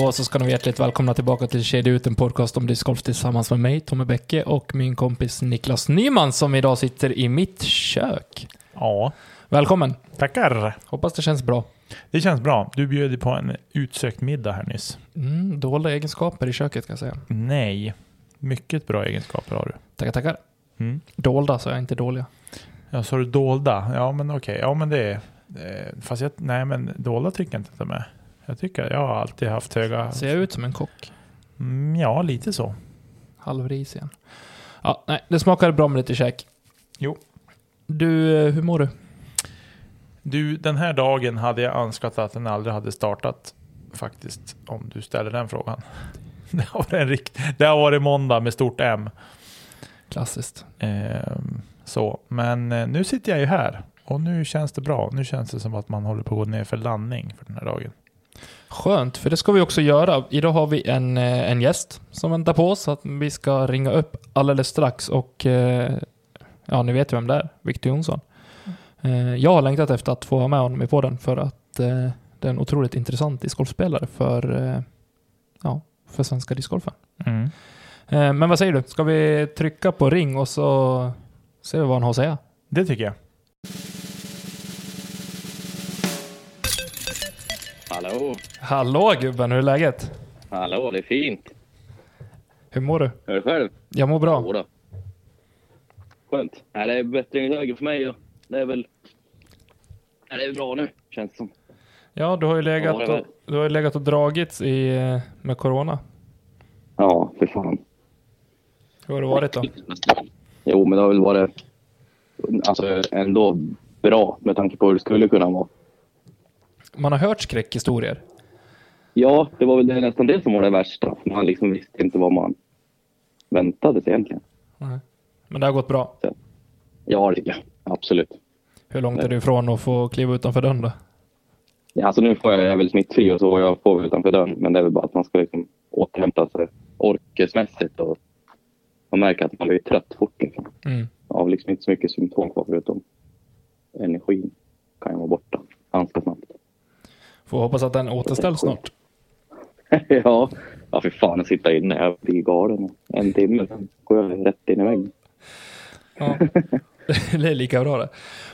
Då så ska ni vara hjärtligt välkomna tillbaka till Kedja ut, en podcast om discgolf tillsammans med mig, Tommy Bäcke, och min kompis Niklas Nyman som idag sitter i mitt kök. Ja, Välkommen! tackar. Hoppas det känns bra. Det känns bra. Du bjöd på en utsökt middag här nyss. Mm, dolda egenskaper i köket kan jag säga. Nej, mycket bra egenskaper har du. Tackar, tackar. Mm. Dolda så jag inte dåliga. Ja, så har du dolda? Ja, men okej. Ja, men det är... eh, Fast jag, nej, men dolda tycker jag inte att de är. Jag tycker jag har alltid haft höga... Ser jag ut som en kock? Mm, ja, lite så. Halvris igen. Ja, nej, det smakar bra med lite käk. Jo. Du, eh, hur mår du? Du, den här dagen hade jag önskat att den aldrig hade startat. Faktiskt, om du ställer den frågan. Det har varit, en rikt... det har varit måndag med stort M. Klassiskt. Ehm, så, men eh, nu sitter jag ju här och nu känns det bra. Nu känns det som att man håller på att gå ner för landning för den här dagen. Skönt, för det ska vi också göra. Idag har vi en, eh, en gäst som väntar på oss. Att vi ska ringa upp alldeles strax och eh, ja, ni vet ju vem det är. Victor Jonsson. Eh, Jag har längtat efter att få ha med honom i podden för att eh, det är en otroligt intressant discgolfspelare för, eh, ja, för svenska discgolfen. Eh, Men vad säger du? Ska vi trycka på ring och så ser vi vad han har att säga? Det tycker jag. Hallå, Hallå gubben, hur är läget? hallå, det är fint. Hur mår du? Hör du själv? Jag mår bra. Jodå. Skönt. Nej, det är bättringsläge för mig. Det är väl... Nej, det är bra nu, känns det som. Ja, du har ju legat, Ja, det och, du har ju legat och dragits i, eh, med corona. Ja, för fan. Hur har det varit då? Jo, men det har väl varit alltså, ändå bra med tanke på hur det skulle kunna vara. Man har hört skräckhistorier. Ja, det var väl det, nästan det som var det värsta. Man liksom visste inte vad man väntade sig egentligen. Nej. Men det har gått bra. Ja, det jag. Absolut. Hur långt är du ifrån att få kliva utanför dörren då? Ja, alltså nu får jag, jag är väl smittfri och så jag får utanför dörren. Men det är väl bara att man ska liksom återhämta sig orkesmässigt och man märker att man blir trött fort. Liksom. Mm. Har liksom inte så mycket symptom kvar förutom energin kan ju vara borta ganska snabbt. Får hoppas att den återställs snart. ja, ja för fan att sitta inne. Jag blir galen. En timme, sen går jag rätt in i väggen. Ja. det är lika bra det.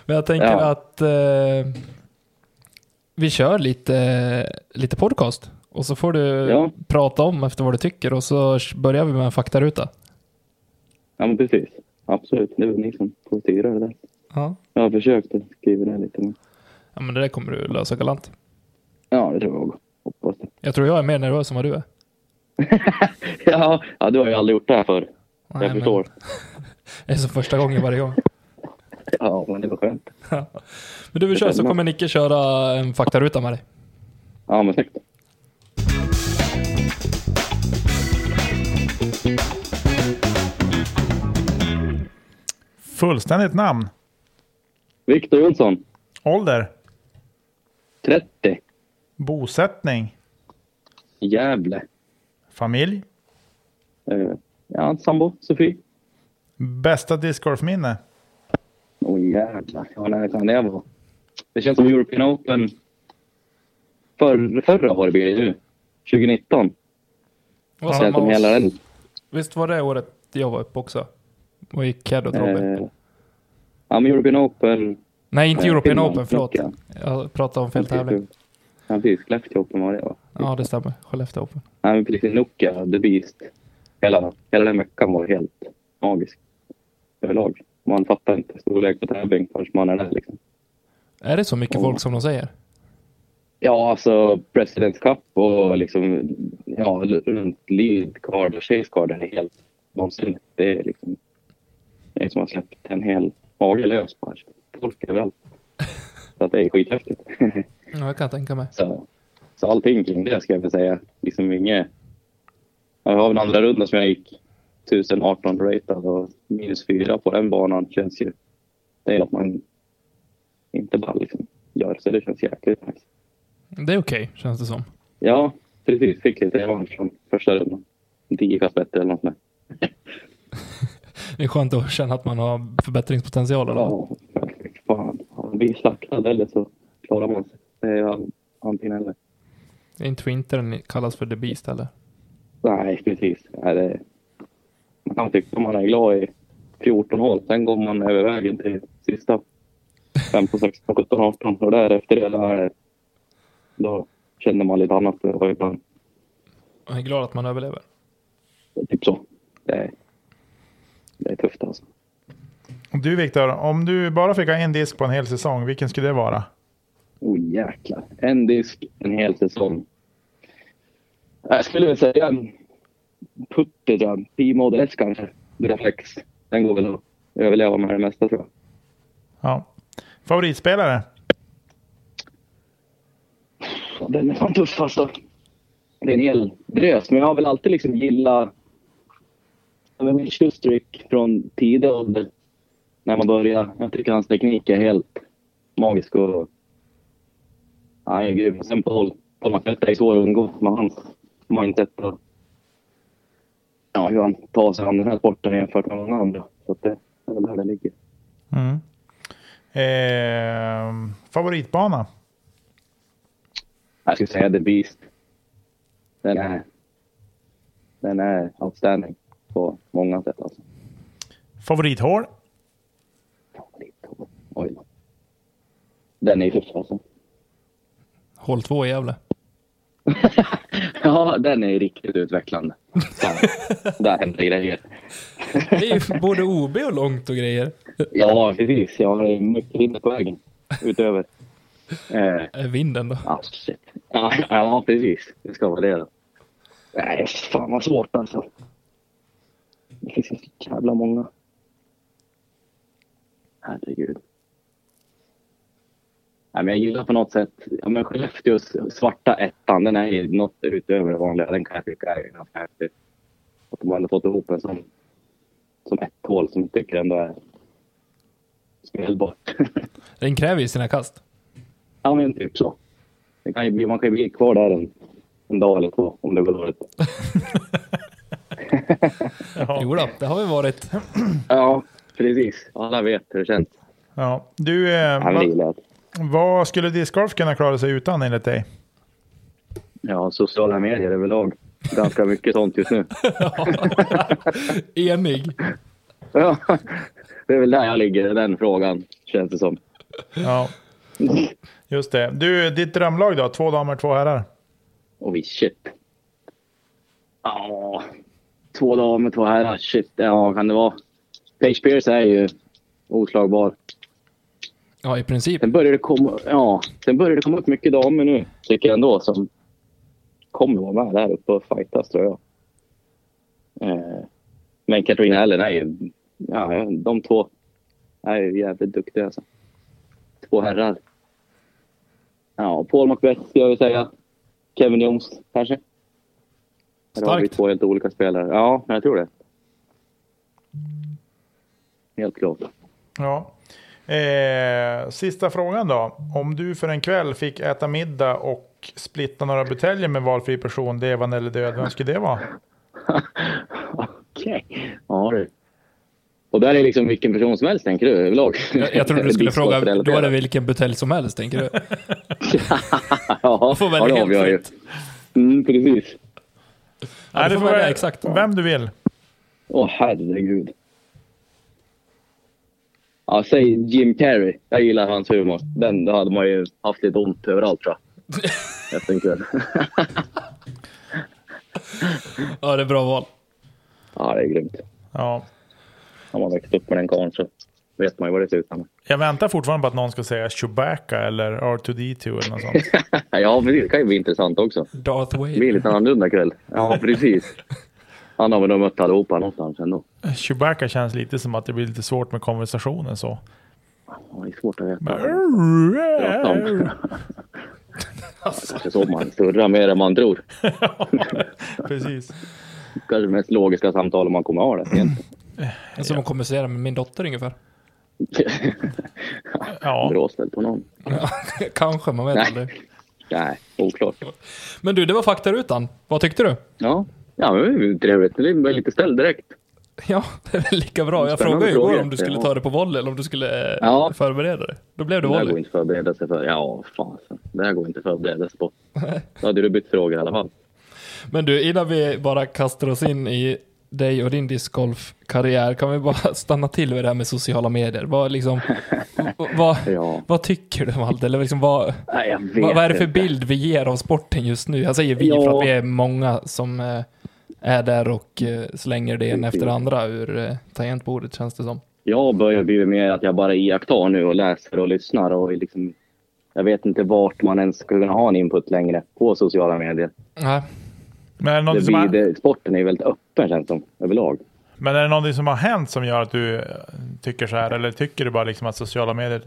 Men jag tänker Ja. att eh, vi kör lite, lite podcast. Och så får du Ja. prata om efter vad du tycker och så börjar vi med en faktaruta. Ja, men precis. Absolut. Det är väl ni som får styra det där. Ja. Jag har försökt att skriva det lite. Men... ja, men det där kommer du lösa galant. Ja, det tror jag också. Hoppas det. Jag tror jag är mer nervös än vad du är. ja, ja, du har ju aldrig gjort det här förr. Nej, Jag men förstår. Det är som första gången varje gång. Ja, men det var skönt. Men du vill köra så kommer Nicke köra en faktaruta med dig. Ja, men snyggt. Fullständigt namn. Viktor Jonsson, Ålder. 30. Bosättning. Gävle. Familj. Eh, ja, sambo, Sofie. Bästa discgolfminne. Åh jävlar, ja, när kan det vara? Det känns som European Open för, förra året blir det nu. 2019. Vad samma som hela den. Visst var det året jag var uppe också? Och gick Cad och Robin? Eh, ja, men European Open. Nej, inte European Finland, Open, förlåt. Jag pratade om fel tävling. Ja, precis. Skellefteå Open var det va? Ja, det stämmer. Skellefteå Open. Ja, men precis. Nokia, The Beast. Hela, hela den veckan var helt magisk. Överlag. Man fattar inte storlek på tävling förrän man är där liksom. Är det så mycket folk som de säger? Ja, alltså Presidents Cup och liksom, ja, runt lead card och chase card är helt vansinnigt. Det är liksom, det är som att ha släppt en hel hage lös bara. Folk överallt. Så att det är skithäftigt. Ja, jag kan tänka mig. så, så allting kring det ska jag väl säga. Liksom inget... Jag har en andra runda som jag gick 1018 ratad och minus fyra på den banan känns ju... Det är att man inte bara liksom gör så det känns jäkligt nice. Det är okej, känns det som. Ja, precis. Fick lite revansch från första rundan. Tio kast bättre eller något där. Det är skönt att känna att man har förbättringspotential. Eller? Ja, fan. Man blir slaktad eller så klarar man sig. Det är antingen eller. Det är inte vintern kallas för The Beast eller? Nej, precis. Nej, det, man kan tycka att man är glad i 14 hål. Sen går man över vägen till sista 15, 16, 17, 18 och därefter det där, då känner man lite annat. Och ibland, Jag är glad att man överlever. typ så. Det är, det är tufft alltså. Du Viktor, om du bara fick ha en disk på en hel säsong, vilken skulle det vara? Oh jäklar. En disk, en hel säsong. Jag skulle väl säga en putter, tror jag. P-Mode S kanske. Reflex. Den går väl att överleva med det mesta tror jag. Ja. Favoritspelare? Den är fan tuff alltså. Det är en hel drös, men jag har väl alltid liksom gillat Mitch Lustrick från tidig ålder. När man börjar. Jag tycker hans teknik är helt magisk och han är grym. Sen Paul, Paul McNett är svår att undgå med hans mindset och ja, hur han tar sig an den här sporten jämfört med många andra. Så att det är väl där det ligger. Mm. Eh, favoritbana? Jag skulle säga The Beast. Den är, den är outstanding på många sätt. Alltså. Favorithål? Oj då. Den är tuff alltså. Håll två i Gävle. Ja, den är riktigt utvecklande. Fan, där händer grejer. Det är ju både OB och långt och grejer. Ja, precis. Jag har mycket vind på vägen. Utöver. Eh, Är vinden då? ah, shit. Ja, ja, precis. Det ska vara det då. Nej, fan vad svårt alltså. Det finns så jävla många. Herregud. Nej, men jag gillar på något sätt, ja men Skellefteås svarta ettan, den är ju något utöver det vanliga. Den kan jag tycka är ganska häftig. Att de ändå fått ihop en sån, som ett hål som jag tycker ändå är spelbart. Den kräver ju sina kast. ja men typ så. Det kan ju bli, man kan ju bli kvar där en, en dag eller två om det går dåligt. Jo då, det har vi varit. Ja, precis. Alla vet hur det känns. Ja. Du, eh, Ja, vad. Vad skulle discgolf kunna klara sig utan enligt dig? Ja, sociala medier överlag. Ganska mycket sånt just nu. Enig. Ja, det är väl där jag ligger den frågan, känns det som. Ja, just det. Du, ditt drömlag då? Två damer, två herrar? Oj, shit. Ja, två damer, två herrar. Shit, ja, kan det vara? Paige Pierce är ju oslagbar. Ja, i princip. Sen börjar det komma, ja, sen börjar det komma upp mycket damer nu, tycker jag ändå, som kommer vara med där uppe och fightas, tror jag. Eh, men Katarina Allen är ju, ja, de två är ju jävligt duktiga. Alltså. Två herrar. Ja, Paul Macbeth skulle jag vilja säga. Kevin Jones, kanske. Där har vi Starkt. två helt olika spelare. Ja, jag tror det. Helt klart. Ja. Eh, sista frågan då. Om du för en kväll fick äta middag och splitta några buteljer med valfri person, levande eller död, vem skulle det vara? Okej. Ja du. Och där är liksom vilken person som helst tänker du överlag? Jag, jag trodde du skulle fråga, då är det vilken butelj som helst, tänker du? ja, får välja ja, det helt avgör ju. fritt. Mm, precis. Ja, du får välja exakt. Vem du vill. Åh herregud. Ja, säg Jim Carrey. Jag gillar hans humor. Den då hade man ju haft lite ont överallt tror jag. jag tänker. Ja, det är bra val. ja, det är grymt. Ja. Har man växt upp med den karln så. vet man ju vad det slutar med. Jag väntar fortfarande på att någon ska säga Chewbacca eller R2D2 eller något sånt. ja, precis. Det kan ju bli intressant också. Darth Det blir Vader. lite annorlunda kväll. Ja, precis. Han har väl nog mött allihopa någonstans ändå. Chewbacca känns lite som att det blir lite svårt med konversationen så. Ja, det är svårt att veta. Om. Kanske så man surrar mer än man tror. Precis. Kanske det mest logiska samtalet man kommer ha det egentligen. Som att kommunicera med min dotter ungefär. Ja, Bråställt på någon. Ja, Kanske, man vet Nej. aldrig. Nej, oklart. Men du, det var faktarutan. Vad tyckte du? Ja, ja men trevligt. Det blir lite ställd direkt. Ja, det är väl lika bra. Jag Spännande frågade ju igår om du skulle ta det på volley eller om du skulle eh, Ja. förbereda dig. Då blev det Det här går volley. inte att förbereda sig för. Ja, fasen. Det här går inte att förbereda sig på. Då hade du bytt frågor i alla fall. Men du, innan vi bara kastar oss in i dig och din discgolfkarriär, kan vi bara stanna till vid det här med sociala medier? Vad, liksom, vad, Ja. vad tycker du om allt? Eller liksom, vad, Nej, vad, vad är det för inte. bild vi ger av sporten just nu? Jag säger vi Ja. för att vi är många som eh, är där och eh, slänger det ena efter det andra ur eh, tangentbordet känns det som. Jag börjar bli mer att jag bara iakttar nu och läser och lyssnar och liksom jag vet inte vart man ens ska kunna ha en input längre på sociala medier. Nej. men är det, Det blir, har, det, sporten är ju väldigt öppen känns det som överlag. men är det någonting som har hänt som gör att du eh, tycker så här? Eller tycker du bara liksom att sociala medier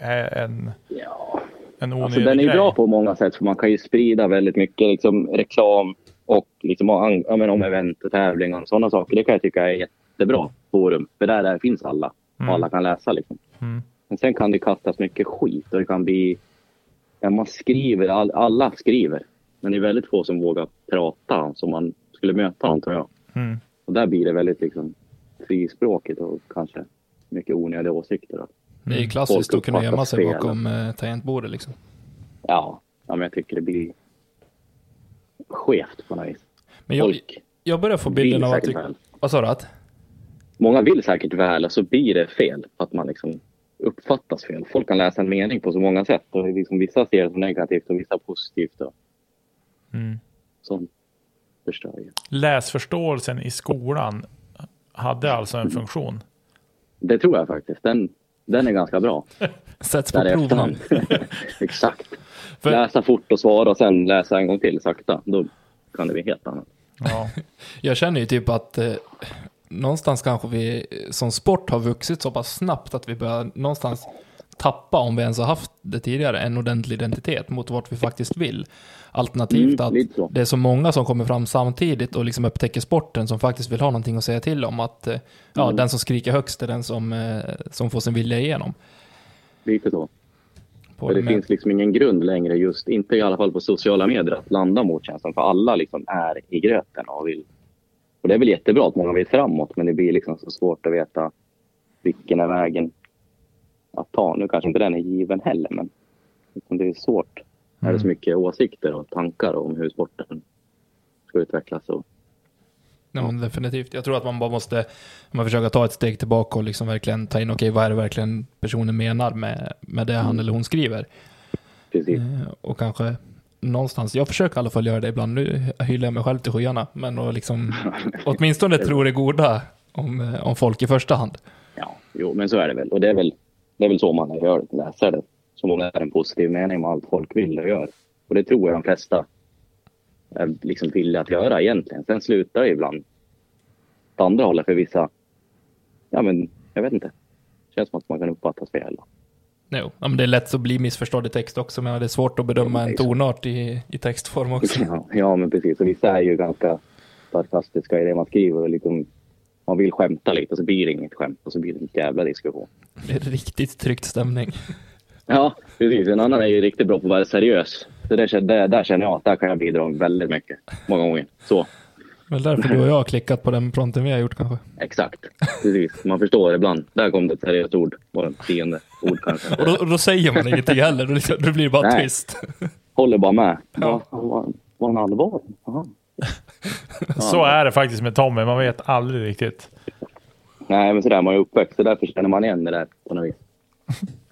är en, Ja. en onödig Alltså, den är ju grej? bra på många sätt för man kan ju sprida väldigt mycket liksom, reklam och liksom, ja, men om event och tävlingar och sådana saker. Det kan jag tycka är jättebra forum. För där, där finns alla och alla kan läsa. Liksom. Mm. Men sen kan det kastas mycket skit och det kan bli... Ja, man skriver, all, alla skriver. Men det är väldigt få som vågar prata som man skulle möta tror jag. Mm. Och där blir det väldigt liksom frispråkigt och kanske mycket onödiga åsikter. Då. Det är ju klassiskt att kunna gömma sig fel. bakom eh, tangentbordet liksom. Ja, ja, men jag tycker det blir skevt på något vis. Men jag, Folk jag börjar få bilden av att... Du, vad sa du? Att? Många vill säkert väl och så blir det fel. Att man liksom uppfattas fel. Folk kan läsa en mening på så många sätt. Och liksom vissa ser det som negativt och vissa positivt. Och Mm. sånt förstör ju. Läsförståelsen i skolan hade alltså en funktion. Det tror jag faktiskt. Den, den är ganska bra. Sätts på prov. Exakt. För- Läsa fort och svara och sen läsa en gång till sakta. Då kan det bli helt annat. Ja. Jag känner ju typ att eh, någonstans kanske vi som sport har vuxit så pass snabbt att vi börjar någonstans tappa, om vi ens har haft det tidigare, en ordentlig identitet mot vart vi faktiskt vill. Alternativt Mm, att det är så många som kommer fram samtidigt och liksom upptäcker sporten som faktiskt vill ha någonting att säga till om. Att eh, ja, Mm. den som skriker högst är den som, eh, som får sin vilja igenom. Lite så. För det med- finns liksom ingen grund längre, just inte i alla fall på sociala medier, att landa mot känslan. För alla liksom är i gröten och vill. Och det är väl jättebra att många vill framåt, men det blir liksom så svårt att veta vilken är vägen att ta. Nu kanske inte den är given heller, men det är svårt. Är det så mycket åsikter och tankar om hur sporten ska utvecklas. Och, Ja, men definitivt. Jag tror att man bara måste man försöka ta ett steg tillbaka och liksom verkligen ta in, okej, vad är det verkligen personen menar med, med det han eller hon skriver? precis. Eh, Och kanske någonstans, jag försöker i alla fall göra det ibland, nu hyllar jag mig själv till skyarna, men att liksom åtminstone tro det goda om, eh, om folk i första hand. Ja, jo, men så är det väl. Och det är väl, det är väl så man gör, läser det. Som om det är en positiv mening med allt folk vill och gör. Och det tror jag de flesta är liksom villiga att göra egentligen. Sen slutar det ibland åt andra hållet för vissa. Ja, men jag vet inte. Det känns som att man kan uppfattas fel. Jo, ja, men det är lätt att bli missförstådd i text också, men det är svårt att bedöma en tonart i, i textform också. Ja, ja, men precis. Och vissa är ju ganska sarkastiska i det man skriver. Och liksom, man vill skämta lite och så blir det inget skämt och så blir det en jävla diskussion. Det är riktigt tryckt stämning. Ja, precis. En annan är ju riktigt bra på att vara seriös. Så det, där, där känner jag att där kan jag bidra väldigt mycket. Många gånger. Så, Väl därför du och jag har klickat på den fronten vi har gjort kanske. exakt. Precis. Man förstår ibland. Där kom det ett seriöst ord. Bara ett tionde ord kanske. Och då, då säger man ingenting heller, då, då blir det bara Nej. tyst. Håller bara med. Ja. Ja. Var, var han allvar? Så är det faktiskt med Tommy, man vet aldrig riktigt. Nej, men sådär man är uppväxt. Så därför känner man igen det där på något vis.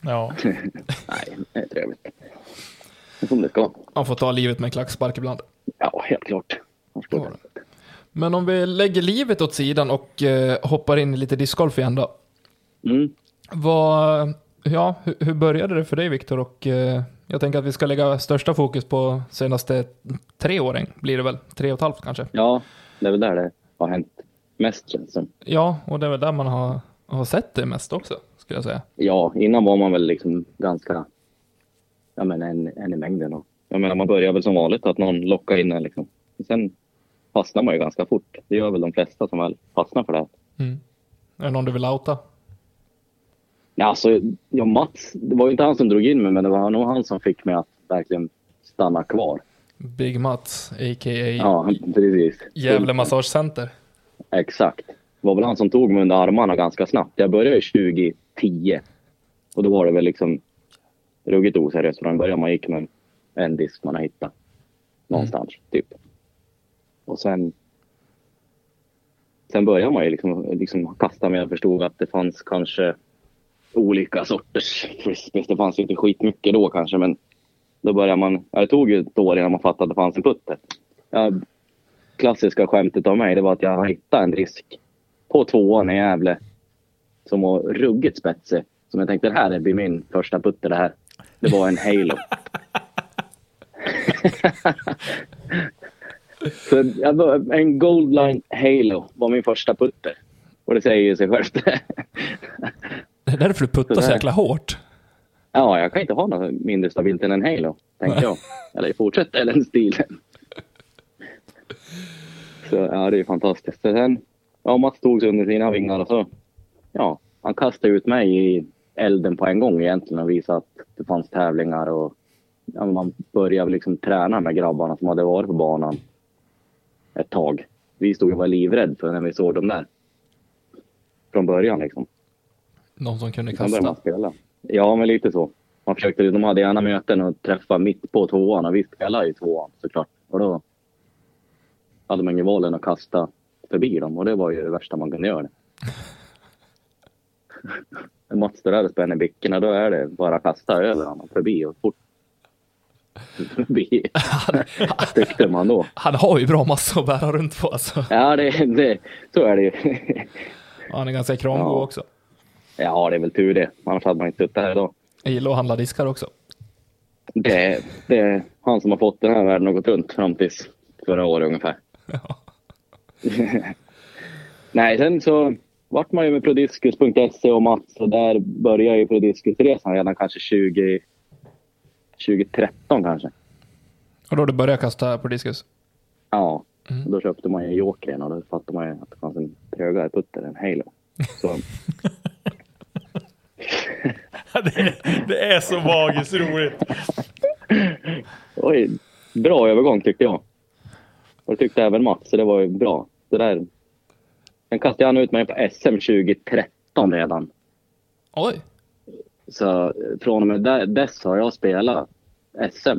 Ja. Nej, det är trevligt. Som det ska. Man får ta livet med en klackspark ibland. Ja, helt klart. Ja. Men om vi lägger livet åt sidan och eh, hoppar in i lite discgolf igen då. Mm. Vad, ja, hur, hur började det för dig Viktor? Och eh, jag tänker att vi ska lägga största fokus på senaste tre åren, blir det väl? Tre och ett halvt kanske? Ja, det är väl där det har hänt mest känns det. Ja, och det är väl där man har, har sett det mest också, skulle jag säga. Ja, innan var man väl liksom ganska, ja men en, en i mängden. Och, jag menar man börjar väl som vanligt att någon lockar in en liksom. Sen fastnar man ju ganska fort. Det gör väl de flesta som väl fastnar för det. här. Mm. Är det någon du vill outa? Ja, alltså, ja, Mats, det var ju inte han som drog in mig, men det var nog han som fick mig att verkligen stanna kvar. Big Mats, a.k.a. Ja, precis. Gävle Massagecenter. Exakt. Det var väl han som tog mig under armarna ganska snabbt. Jag började 2010. Och då var det väl liksom ruggigt oseriöst från början. Man gick med en disk man har hittat någonstans, typ. Och sen Sen började man ju liksom, liksom kasta med. Jag förstod att det fanns kanske olika sorters frisbees. Det fanns ju inte skitmycket då kanske, men då började man. Det tog ju ett år innan man fattade att det fanns en putter. Ja, klassiska skämtet av mig, det var att jag hittade en disk på tvåan i Gävle som var ruggigt spetsig. Som jag tänkte, det här blir min första putter det här. Det var en Halo. Så jag var, en Goldline Halo var min första putter. Och det säger ju sig självt. Det är därför du puttar så Sådär. jäkla hårt. ja, jag kan inte ha något mindre stabilt än en Halo, tänkte jag. Eller fortsätta i den stilen. Så ja, det är fantastiskt. Så sen, ja, Mats tog sig under sina vingar och så, ja, han kastade ut mig i elden på en gång egentligen och visade att det fanns tävlingar och ja, man började liksom träna med grabbarna som hade varit på banan ett tag. Vi stod och var livrädda för när vi såg dem där. Från början liksom. Någon som kunde började man kasta. spela. Ja, men lite så. Man försökte, de hade gärna möten och träffa mitt på tvåan och vi spelade i tvåan såklart. Och då hade man ingen val än att kasta förbi dem och det var ju det värsta man kunde göra. Mats står där och spänner bickorna då är det bara att kasta över honom förbi och fort förbi. Tyckte man då. Han har ju bra massa att bära runt på alltså. Ja, det, det, så är det ju. Han är ganska kramgod Ja. också. Ja, det är väl tur det. Annars hade man inte suttit här idag. Jag gillar att handla diskar också. Det, det är han som har fått den här världen att gå runt fram tills förra året ungefär. Ja. Nej, sen så vart man ju med prodiscus.se och Mats och där började ju prodiscusresan redan kanske 20, 2013 kanske. Och då du började kasta på diskus. Ja, Mm. då köpte man ju en Jokern och då fattade man ju att det fanns en trögare putter än Halo. Så, det, det är så magiskt roligt. oj, bra övergång tyckte jag. Och det tyckte även Mats, så det var ju bra. Det där. Sen kastade han ut mig på SM 2013 redan. Oj! Så eh, från och med där- dess har jag spelat SM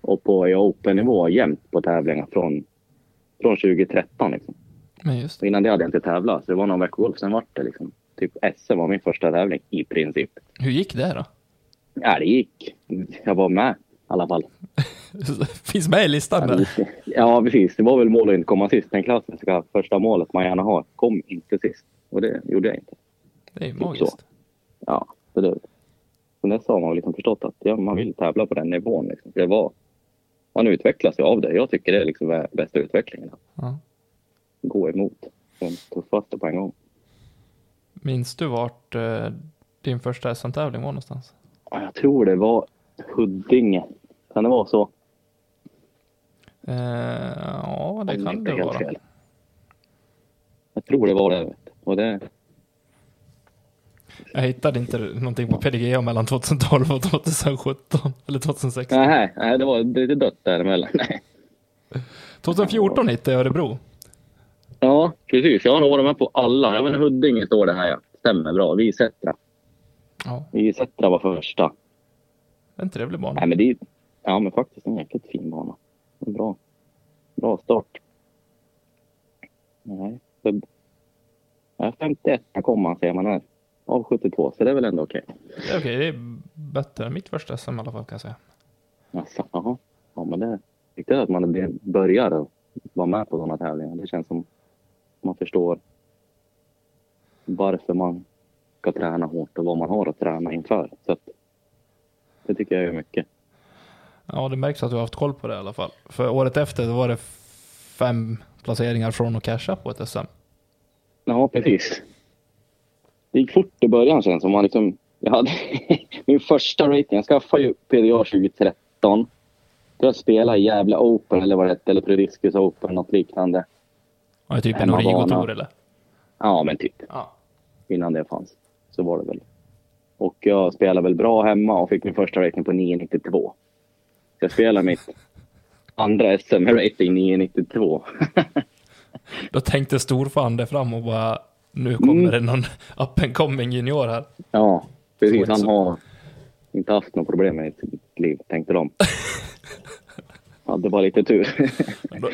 och på Open-nivå jämt på tävlingar från, från 2013. Liksom. Men just innan det hade jag inte tävlat, så det var någon vecka golf. Sen vart det liksom, typ SM var min första tävling i princip. Hur gick det då? Ja, det gick. Jag var med alla fall. Finns med i listan där. Ja, precis. Det var väl målet att inte komma sist. Den klassiska första målet man gärna har. Kom inte sist. Och det gjorde jag inte. Det är så. magiskt. Ja, så det, sen dess har man liksom förstått att ja, man vill tävla på den nivån. Liksom. Det var, man utvecklas ju av det. Jag tycker det är liksom bästa utvecklingen. Ja. gå emot den tuffaste på en gång. Minns du vart eh, din första SM-tävling var någonstans? Ja, Jag tror det var Huddinge. Kan det vara så? Eh, ja, det Om kan det vara. fel. Jag tror det var det. Och det Jag hittade inte någonting på PDGA mellan 2012 och 2017. Eller 2016. nej, nej, det var lite dött däremellan. Nej. 2014 hittade jag Örebro. Ja, precis. Jag har varit med på alla. Inte, Huddinge står det här ja. Stämmer bra. Vi Sättra. Ja, Vi Sättra var första. en trevlig bana. Nej, men det ja, men faktiskt en jäkligt fin bana. En bra, bra start. Nej, så, ja, 51 kom man säger man här. Av 72, så det är väl ändå okej. Är okej, det är bättre än mitt första SM i alla fall kan jag säga. Jaså, jaha. Ja, men det är viktigt att man börjar vara med på sådana tävlingar. Det känns som man förstår varför man orka träna hårt och vad man har att träna inför. Så att, det tycker jag är mycket. Ja, det märks att du har haft koll på det i alla fall. För året efter då var det fem placeringar från att casha på ett SM. Ja, precis. Det gick fort i början känns som. Man liksom, jag hade min första rating. Jag skaffade ju PDA 2013. Jag spelade i Gävle Open eller vad det hette, eller Prediscus Open, något liknande. Ja, typ en. Origo-tour eller? Ja, men typ. Ja. Innan det fanns. Så var det väl. Och jag spelade väl bra hemma och fick min första rating på 9,92. Jag spelade mitt andra SM rating 9,92. Då tänkte storfan där fram och bara nu kommer Mm. det någon up and coming junior här. Ja, precis. Han har inte haft något problem med sitt liv, tänkte de. Hade bara lite tur.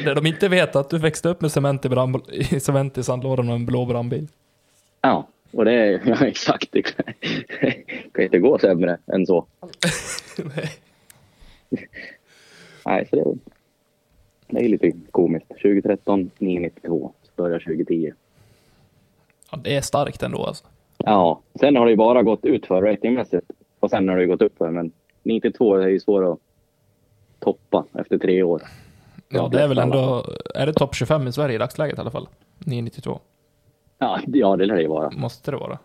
Det de inte vet är att du växte upp med cement i, brand, cement i sandlådan och en blå brandbil. Ja, och det är ja, exakt. Det kan kan inte gå sämre än så. Nej, så det, det är lite komiskt. 2013, 992. Så börjar 2010. Ja, det är starkt ändå alltså. Ja, sen har det ju bara gått ut för ratingmässigt. Och sen har det ju gått upp för. Men 92 är ju svårt att toppa efter tre år. Ja, det är väl ändå, är det topp 25 i Sverige i dagsläget i alla fall? 992. Ja, ja det lär det ju vara. Måste det vara.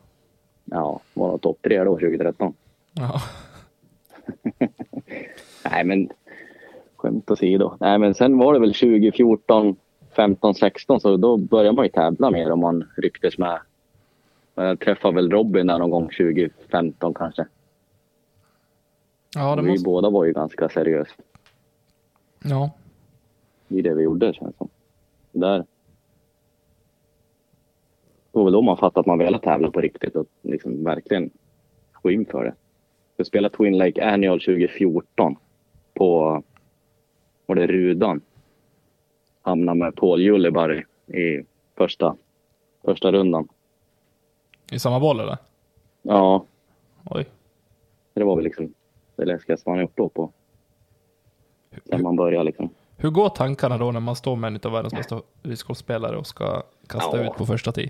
Ja, var det topp tre då 2013? Ja. Nej, men skämt åsido. Nej, men sen var det väl 2014, 15, 16 så då började man ju tävla mer om man rycktes med. Men Jag träffade väl Robin där någon gång 2015 kanske. Ja, det vi måste... båda var ju ganska seriösa Ja. i det vi gjorde känns det som. Där. Det var väl då man fattade att man ville tävla på riktigt och liksom verkligen gå in för det. Jag spelade Twin Lake Annual 2014 på, var det Rudan? Hamnade med Paul Julleberg i första, första rundan. I samma boll eller? Ja, Oj. det var väl liksom det läskigaste man gjort då på. Sen man började liksom. Hur går tankarna då när man står med en av världens bästa discgolfspelare och ska kasta Ja. ut på första tee?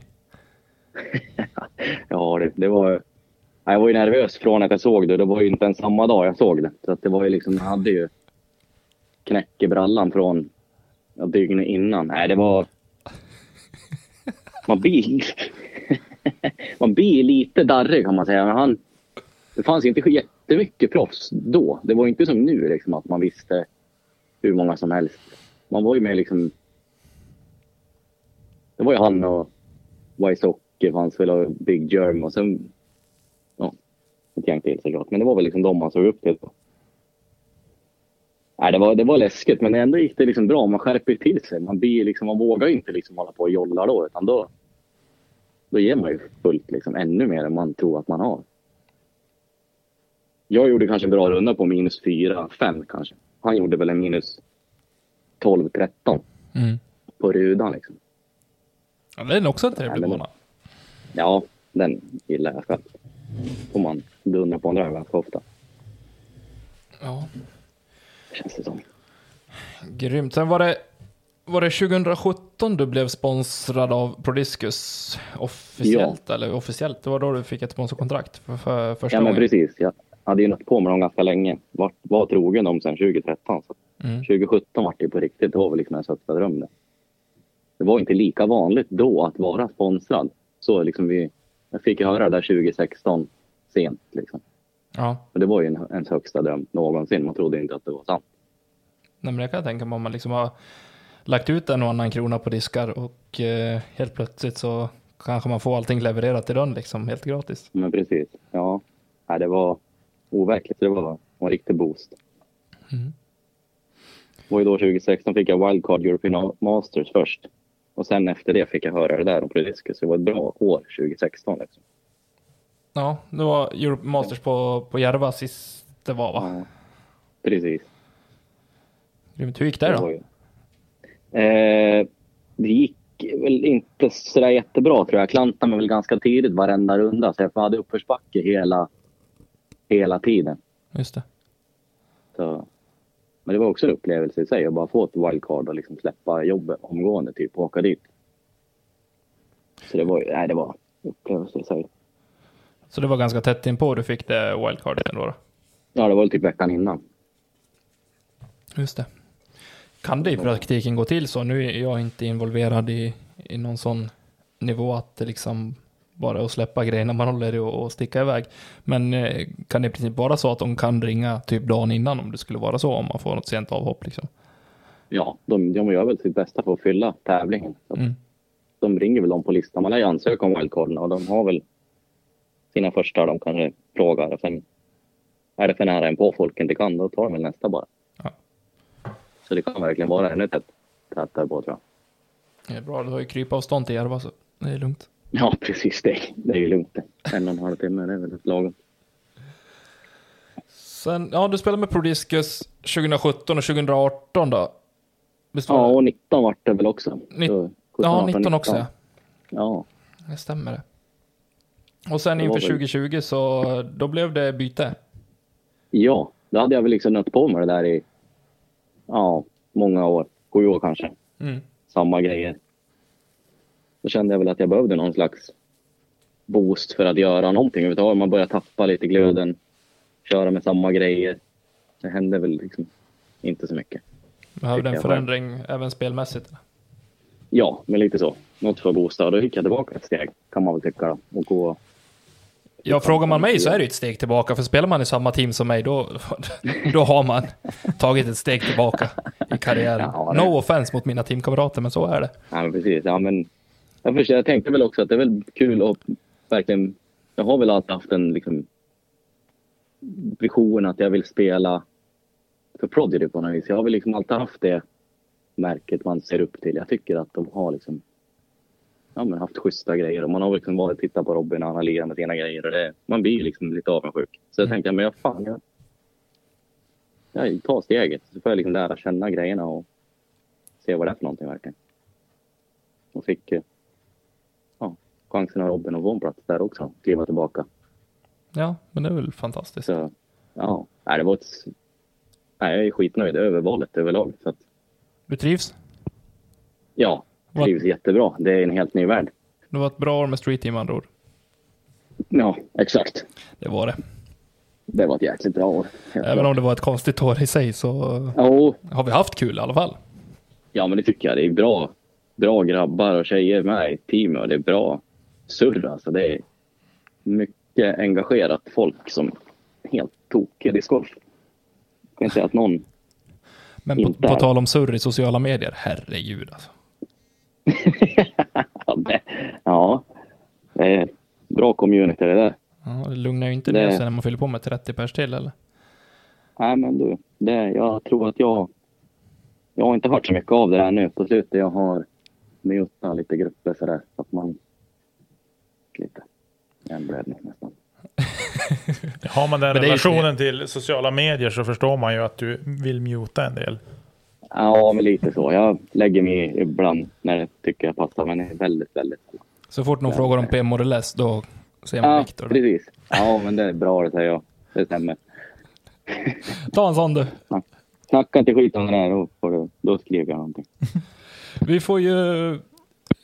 Ja, det, det var... Jag var ju nervös från att jag såg det. Det var ju inte ens samma dag jag såg det. Så att det var ju liksom, jag hade ju knäck i brallan från ja, dygnet innan. Nej, det var... Man blir... man blir lite darrig kan man säga. Men han... Det fanns inte jättemycket proffs då. Det var inte som nu liksom att man visste hur många som helst. Man var ju med liksom... Det var ju han och Wysocki fanns väl och Big Germ och sen... Ett gäng till såklart. Men det var väl liksom de man såg upp till. Nej, det var, det var läskigt men ändå gick det liksom bra. Man skärper till sig. Man, blir liksom, man vågar inte liksom hålla på och jolla då utan då, då ger man ju fullt liksom ännu mer än man tror att man har. Jag gjorde kanske en bra runda på minus 4, 5 kanske. Han gjorde väl en minus 12, 13 Mm. på rudan liksom. Ja, det är också en trevlig bana. Ja, den gillar jag själv. Får man dundra på en där ganska ofta, Ja. känns det som. Grymt. Sen var det, var det 2017 du blev sponsrad av Prodiscus officiellt? Eller officiellt? Det var då du fick ett sponsorkontrakt för, för första Ja, men gången? precis. Jag hade ju nått på med dem ganska länge. Var, var trogen dem sedan 2013. Så Mm. 2017 var det på riktigt. Det var liksom en högsta dröm det. Det var inte lika vanligt då att vara sponsrad. Så liksom vi, jag fick ju höra det där 2016 sent. Liksom. Ja. Och det var ju en, ens högsta dröm någonsin. Man trodde inte att det var sant. Nej, men jag kan tänka mig om man liksom har lagt ut en och annan krona på diskar och eh, helt plötsligt så kanske man får allting levererat i dörren liksom helt gratis. Men precis. Ja, Nej, det var overkligt. Det var en riktig boost. Mm. Var ju då 2016 fick jag Wildcard European Masters först. Och sen efter det fick jag höra det där om Prediscus. Så det var ett bra år 2016. Liksom. Ja, det var Europe Masters på, på Järva sist det var va? Ja, precis. Grymt. Hur gick det då? Eh, det gick väl inte sådär jättebra tror jag. Jag klantade mig väl ganska tidigt varenda runda. Så jag hade uppförsbacke hela, hela tiden. Just det. Så, men det var också en upplevelse i sig att bara få ett wildcard och liksom släppa jobbet omgående typ och åka dit. Så det var ju, nej det var en upplevelse i sig. Så det var ganska tätt inpå du fick det wildcardet ändå? Då. Ja, det var väl typ veckan innan. Just det. Kan det i praktiken gå till så? Nu är jag inte involverad i, i någon sån nivå att det liksom bara att släppa grejerna man håller i och, och sticka iväg. Men eh, kan det i princip vara så att de kan ringa typ dagen innan om det skulle vara så, om man får något sent avhopp liksom? Ja, de, de gör väl sitt bästa för att fylla tävlingen. Mm. De ringer väl dem på listan. Man lär ju ansöka om wildcarden och de har väl sina första de kanske frågar. Och sen är det för nära en på folk inte kan, då tar de väl nästa bara. Ja. Så det kan verkligen vara ännu tätt, tätare på tror jag. Det är bra, du har ju krypavstånd till Järva så det är lugnt. Ja, precis det. Det är ju lugnt. En och en halv timme, det är väl lagom. Sen, ja du spelade med Prodiscus 2017 och 2018 då? Var Ja, och 19 vart det väl också. Så, 17, ja, 18, 19 också ja. Ja, Det stämmer det. Och sen inför var väl- 2020 så då blev det byte. ja, då hade jag väl liksom nött på mig det där i ja, många år. Sju år kanske. Mm. Samma grejer. Då kände jag väl att jag behövde någon slags boost för att göra någonting överhuvudtaget. Man börjar tappa lite glöden. Köra med samma grejer. Det hände väl liksom inte så mycket. Behövde en förändring även spelmässigt. Ja, men lite så. Något för att boosta. Då gick jag tillbaka ett steg kan man väl tycka. Då. Och gå Ja, frågar man mig så är det ett steg tillbaka, för spelar man i samma team som mig, då, då har man tagit ett steg tillbaka i karriären. Ja, No offense mot mina teamkamrater, men så är det. Ja, men precis. Ja, men jag, förstår, jag tänkte väl också att det är väl kul att verkligen... Jag har väl alltid haft en liksom, vision att jag vill spela för Prodigy på något vis. Jag har väl liksom alltid haft det märket man ser upp till. Jag tycker att de har liksom ja, men haft schyssta grejer och man har liksom varit och tittat på Robin han har lirat med sina grejer och det, man blir liksom lite avundsjuk. Så jag tänkte, men jag fan, jag, jag tar steget så får jag liksom lära känna grejerna och se vad det är för någonting verkligen. Och fick eh, ja, chansen av Robin att få en plats där också, kliva tillbaka. Ja, men det är väl fantastiskt. Så ja, nej, det var ett, nej, jag är skitnöjd över valet överlag. Så att, Du trivs? ja, Vad- trivs jättebra. Det är en helt ny värld. Det var ett bra år med Street Team andra ord. Ja, exakt. Det var det. Det var ett jäkligt bra år. Även klart. om det var ett konstigt år i sig så Jo, har vi haft kul i alla fall. ja, men det tycker jag. Det är bra, bra grabbar och tjejer med i teamet och det är bra surr. Alltså, det är mycket engagerat folk som helt tokiga i discgolf. Jag kan inte säga att någon Men på, på tal om surr i sociala medier, herregud alltså. ja, det, ja, det är bra community det där. Ja, det lugnar ju inte Det- ner sig när man fyller på med 30 pers till eller? Nej, men du, det, jag tror att jag... Jag har inte hört så mycket av det här nu på slutet. Jag har mutat lite grupper sådär så att man... Lite hjärnblödning nästan. Har man den det relationen till sociala medier så förstår man ju att du vill muta en del. Ja, men lite så. Jag lägger mig ibland när jag tycker jag passar, men det är väldigt, väldigt sällan. Så fort någon frågar om P Model S, då ser man Ja, Viktor. precis. Ja, men det är bra det säger jag. Det stämmer. Ta en sån du. Snacka inte skit om det där, då, får du, då skriver jag någonting. Vi får ju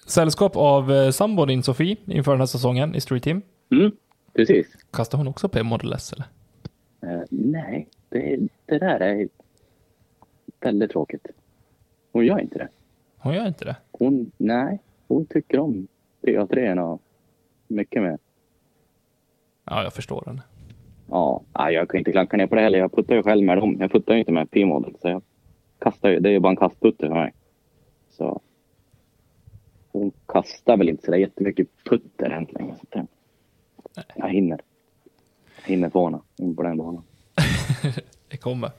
sällskap av eh, sambon din Sofie inför den här säsongen i Street Team. Mm, precis. Kastar hon också P Model S eller? Eh, nej, det, det där är väldigt tråkigt. Hon gör inte det. Hon gör inte det. Hon, nej, hon tycker om PA3 mycket mer. Ja, jag förstår henne. Ja, jag kan inte klanka ner på det heller. Jag puttar ju själv med dem. Jag puttar ju inte med P-model. Så jag kastar ju. Det är ju bara en kastputter för mig. Så. Hon kastar väl inte så där jättemycket putter än längre. Så jag hinner. Jag hinner få henne in på den banan. Det kommer.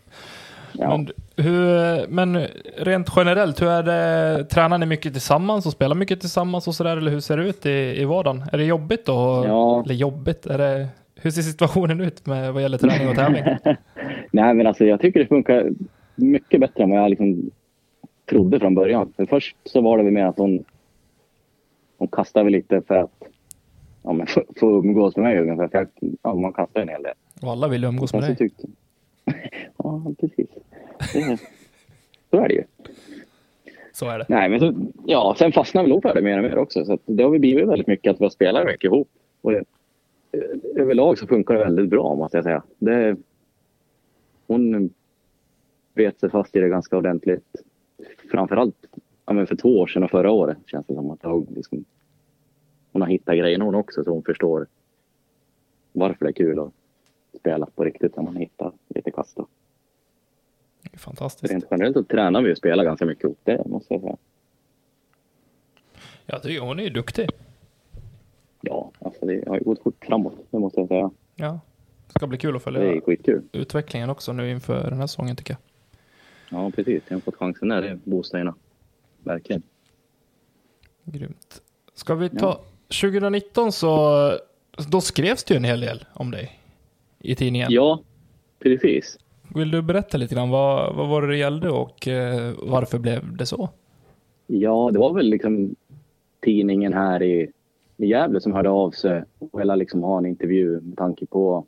Ja. Men, hur, men rent generellt, hur är det? Tränar ni mycket tillsammans och spelar mycket tillsammans och sådär? Eller hur ser det ut i, i vardagen? Är det jobbigt då? Ja. Eller jobbigt? Är det, hur ser situationen ut med vad gäller träning och tävling? Nej, men alltså jag tycker det funkar mycket bättre än vad jag liksom trodde från början. För först så var det väl mer att hon, hon kastade lite för att ja, men få, få umgås med mig ungefär. För jag, ja, man kastar en hel del. Och alla vill umgås med dig. tyckte Ja, precis. Det, så är det ju. Så är det. Nej, men så, ja, sen fastnar väl ihop för det mer och mer också. Så det har vi blivit väldigt mycket att vi har spelat mycket ihop. Och det, överlag så funkar det väldigt bra måste jag säga. Det, hon bet sig fast i det ganska ordentligt. Framförallt ja, men för två år sedan och förra året känns det som att hon, liksom, hon har hittat grejerna hon också så hon förstår varför det är kul att spela på riktigt när man hittar lite kast. Då. Det är fantastiskt. Rent generellt så tränar vi och spelar ganska mycket ihop, det måste jag säga. Jag tycker hon är ju duktig. Ja, alltså det har ju gått fort framåt, det måste jag säga. Ja. Det ska bli kul att Det följa utvecklingen också nu inför den här säsongen tycker jag. Ja, precis. Jag har fått chansen där, det boostar ena. Verkligen. Grymt. Ska vi ta... 2019 så... Då skrevs det ju en hel del om dig i tidningen. Ja, precis. Vill du berätta lite grann vad, vad var det det gällde och eh, varför blev det så? Ja, det var väl liksom tidningen här i, i Gävle som hörde av sig och ville liksom ha en intervju med tanke på...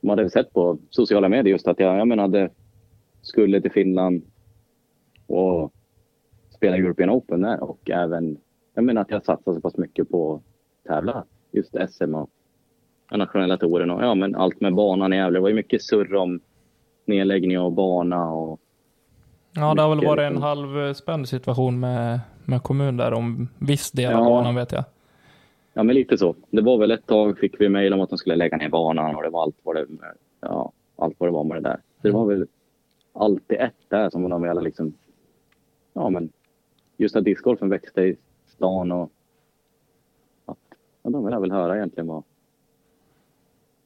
De hade sett på sociala medier just att jag, jag menade, skulle till Finland och spela European Open där och även jag menar att jag satsade så pass mycket på att tävla just SM och nationella touren och ja, men allt med banan i Gävle. Det var ju mycket surr om nedläggning av bana och Ja, det har väl varit en liksom. halvspänd situation med, med kommun där om viss del av Ja. banan vet jag. Ja, men lite så. Det var väl ett tag fick vi mejl om att de skulle lägga ner banan och det var allt vad det, ja, allt vad det var med det där. Så det var väl alltid ett där som de ville liksom, ja men just att discgolfen växte i stan och att, ja, de ville väl höra egentligen vad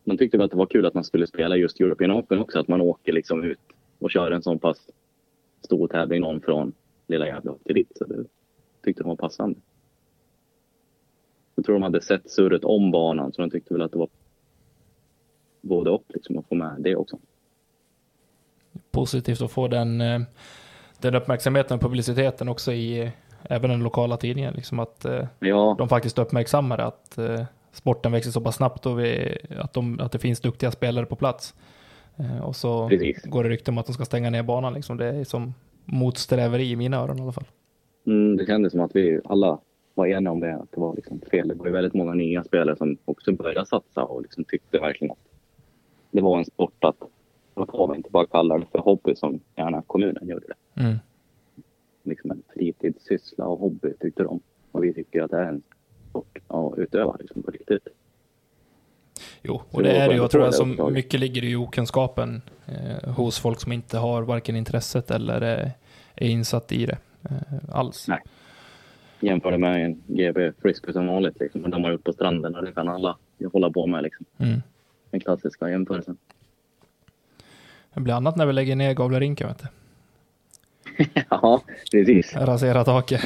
de tyckte väl att det var kul att man skulle spela just European Open också, att man åker liksom ut och kör en sån pass stor tävling någon från lilla Gävle till dit. Så det tyckte de var passande. Jag tror de hade sett surret om banan så de tyckte väl att det var både och liksom att få med det också. Positivt att få den, eh, den uppmärksamheten och publiciteten också i eh, även den lokala tidningen. Liksom att eh, Ja, de faktiskt uppmärksammar att sporten växer så pass snabbt och vi, att, de, att det finns duktiga spelare på plats. Eh, och så Precis. går det rykte om att de ska stänga ner banan. Liksom. Det är som motsträveri i mina öron i alla fall. mm, det kändes som att vi alla var eniga om det, att det var liksom fel. Det var ju väldigt många nya spelare som också började satsa och liksom tyckte verkligen att det var en sport att vi inte bara kalla det för hobby som gärna kommunen gjorde det. Mm. Liksom en fritidssyssla och hobby tyckte de. Och vi tycker att det är en sport att utöva liksom på riktigt. Jo, och det är det Jag tror att som mycket ligger i okunskapen eh, hos folk som inte har varken intresset eller eh, är insatt i det eh, alls. Nej. Jämför det med en GB frisbee som vanligt. Liksom. De har gjort på stranden och det kan alla hålla på med. Liksom. Mm. Den klassiska jämförelsen. Det blir annat när vi lägger ner Gavlerinken, vet du. ja, precis. Rasera taket.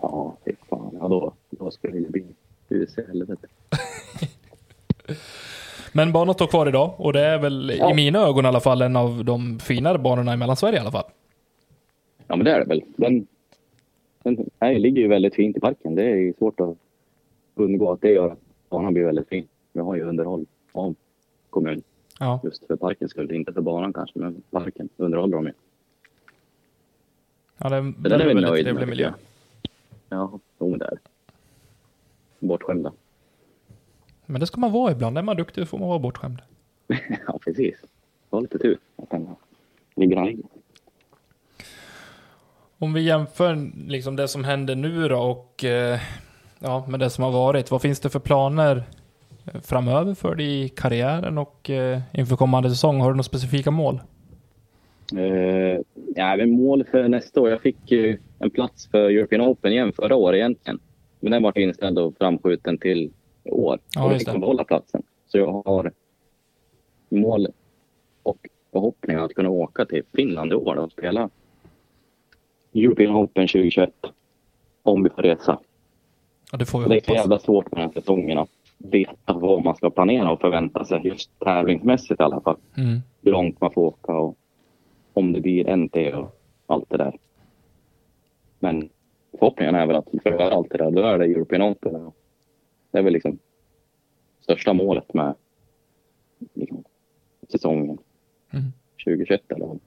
Ja, fy fan. Ja, då, då skulle det bli hus i helvete. Men banan står kvar idag och det är väl Ja. i mina ögon i alla fall en av de finare banorna i Mellansverige i alla fall. Ja, men det är det väl. Den, den här ligger ju väldigt fint i parken. Det är ju svårt att undgå att det gör att banan blir väldigt fin. Vi har ju underhåll av kommun Ja, just för parkens skull. Inte för banan kanske, men parken underhåller de ju. ja det, det, Det är vi väldigt trevlig miljö. Ja, jo, det är det. Bortskämda. Men det ska man vara ibland. Är man duktig får man vara bortskämd. ja, precis. Det var lite tur att den ligger han. Om vi jämför liksom det som händer nu då och eh, ja, med det som har varit. Vad finns det för planer eh, framöver för dig i karriären och eh, inför kommande säsong? Har du några specifika mål? Uh, ja, mål för nästa år. Jag fick ju en plats för European Open igen förra året egentligen. Men den var inställd och framskjuten till år. Ja, och jag fick behålla platsen. Så jag har mål och förhoppning att kunna åka till Finland i år och spela European Open 2021. Om vi får resa. Ja, det får vi Det är så jävla svårt med den här säsongen att veta vad man ska planera och förvänta sig just tävlingsmässigt i alla fall. Mm. Hur långt man får åka och om det blir NT och allt det där. Men förhoppningen är väl att för att göra allt det där, då är det European Open. Det är väl liksom största målet med liksom, säsongen Mm. 2021 eller.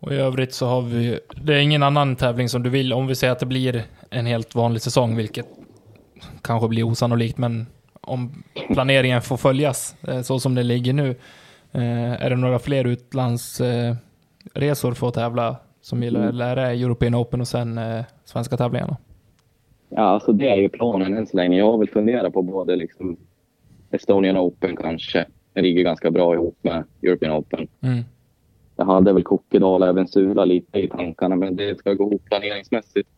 Och i övrigt så har vi, det är ingen annan tävling som du vill, om vi säger att det blir en helt vanlig säsong, vilket kanske blir osannolikt, men om planeringen får följas eh, så som det ligger nu. Eh, är det några fler utlandsresor för att tävla som gillar, Mm. är det European Open och sen eh, svenska tävlingarna? Ja, alltså det är ju planen än så länge. Jag har väl funderat på både liksom Estonian Open kanske. Det ligger ganska bra ihop med European Open. Mm. Jag hade väl Kokkedal och även Sula lite i tankarna, men det ska gå ihop planeringsmässigt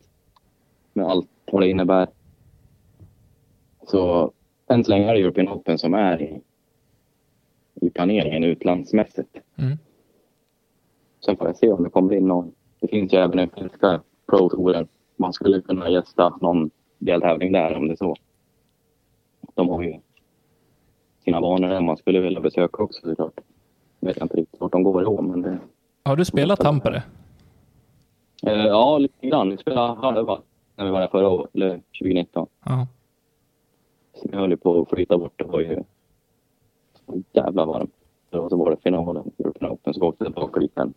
med allt vad det innebär. Så än så länge är det European Open som är i, i planeringen utlandsmässigt. Mm. Sen får jag se om det kommer in någon. Det finns ju även en finska Pro Touren. Man skulle kunna gästa någon deltävling där om det är så. De har ju sina banor där man skulle vilja besöka också såklart. Vet jag inte riktigt vart de går i år, men det, Har du spelat Tampere? Eh, ja, lite grann. Vi spelade halva när vi var där förra året, eller 2019. Ja. Så vi höll ju på att flyta bort. Det var ju så jävla varmt. Och så var det finalen, European Open, så vi åkte tillbaka dit sen.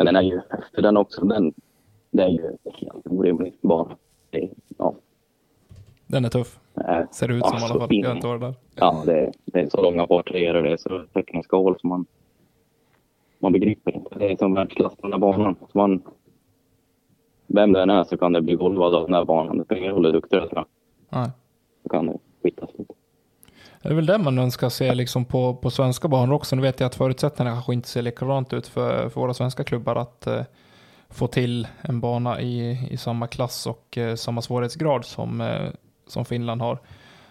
Men den är ju, efter den också, den, det är ju helt orimlig bana. Det, ja, Den är tuff. är, Ser det ut som i alla fall. Jag har inte varit där. ja, det, är- det är så långa par treor och det är så tekniska hål som man, man begriper inte. Det är som världsklass på den här banan. Så man, vem det än är så kan det bli golvad av den här banan. Det spelar ingen roll hur duktig du är. Så kan det skitas lite. Det är väl det man önskar se liksom på, på svenska banor också. Nu vet jag att förutsättningarna kanske inte ser likadant ut för, för våra svenska klubbar att eh, få till en bana i, i samma klass och eh, samma svårighetsgrad som, eh, som Finland har.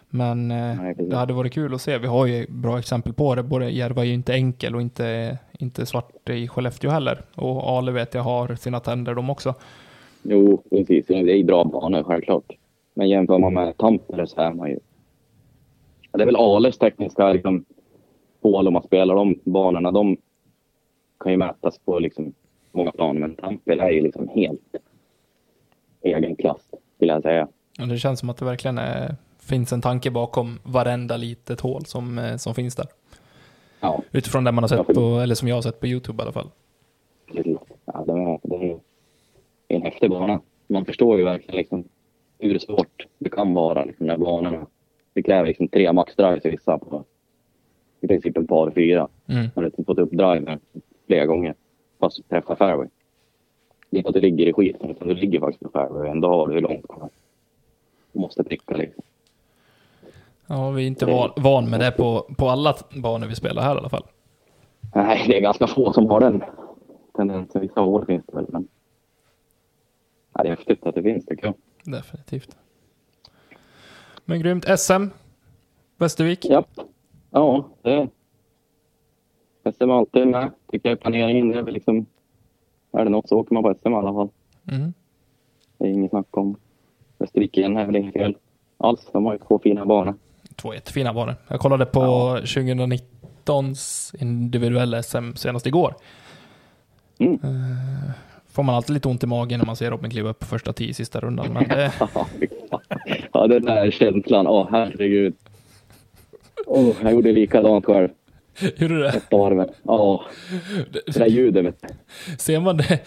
Men eh, det hade varit kul att se. Vi har ju bra exempel på det. Både Järva är ju inte enkel och inte, inte svart i Skellefteå heller. Och Ale vet jag har sina tänder de också. Jo, precis. Det är bra banor, självklart. Men jämför man med Tampere så är man ju... Ja, Det är väl Ales tekniska liksom, hål om man spelar de banorna. De kan ju mätas på liksom, många plan, men Tampere är ju liksom helt egen klass, vill jag säga. Och det känns som att det verkligen är, finns en tanke bakom varenda litet hål som, eh, som finns där. Ja, Utifrån det man har sett Ja, på, eller som jag har sett på YouTube i alla fall. Ja, det, är, det är en häftig bana. Man förstår ju verkligen liksom, hur svårt det kan vara, liksom, här banorna. Det kräver liksom tre maxdrives i vissa på i princip en par fyra. Mm. Man har liksom fått upp driven flera gånger fast träffar fairway. Det är inte att du ligger i skiten utan du ligger faktiskt på fairway ändå har du hur långt kvar. Du måste pricka liksom. Ja, vi är inte van, van med det på, på alla banor vi spelar här i alla fall. Nej, det är ganska få som har den tendensen. Vissa hål finns det väl men. Ja, det är häftigt att det finns tycker jag. Definitivt. Men grymt. SM. Västervik. Japp. Ja, det SM alltid med. Tycker jag i planeringen. Det är väl liksom. Är det något så åker man på SM i alla fall. Mm. Det är inget snack om. Västervik igen är väl inget fel alls. De har ju två fina banor. Två jättefina banor. Jag kollade på 2019s individuella SM senast igår. Mm. Får man alltid lite ont i magen när man ser Robin kliva upp på första tio sista rundan. Men det, ja, den där känslan. Åh, herregud. Åh, jag gjorde likadant själv. hur är det? Ett varv. Ja, det där ljudet vet du. Ser man det,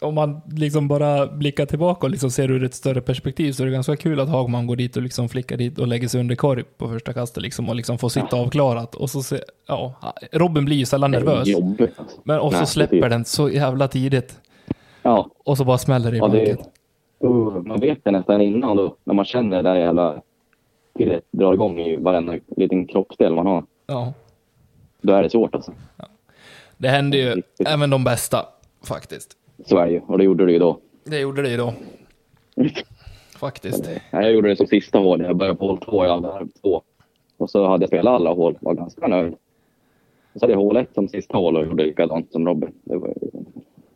om man liksom bara blickar tillbaka och liksom ser ur ett större perspektiv så är det ganska kul att Hagman går dit och liksom flickar dit och lägger sig under korg på första kastet liksom och liksom får sitta avklarat. Och så ser, ja, Robin blir ju sällan nervös. Alltså. Men och så släpper den så jävla tidigt. Ja, Och så bara smäller det i ja det, uh, man vet det nästan innan då. När man känner det där jävla pirret drar igång i varenda liten kroppsdel man har. Ja. Då är det svårt alltså. Det händer ju Riktigt. även de bästa faktiskt. Så är det ju. Och det gjorde det ju då. Det gjorde det ju då. Faktiskt. Ja, Jag gjorde det som sista hål. Jag började på hål två, jag hade varv två. Och så hade jag spelat alla hål. Var ganska nöjd. Och så hade jag hål ett som sista hål och gjorde likadant som Robin. Det var,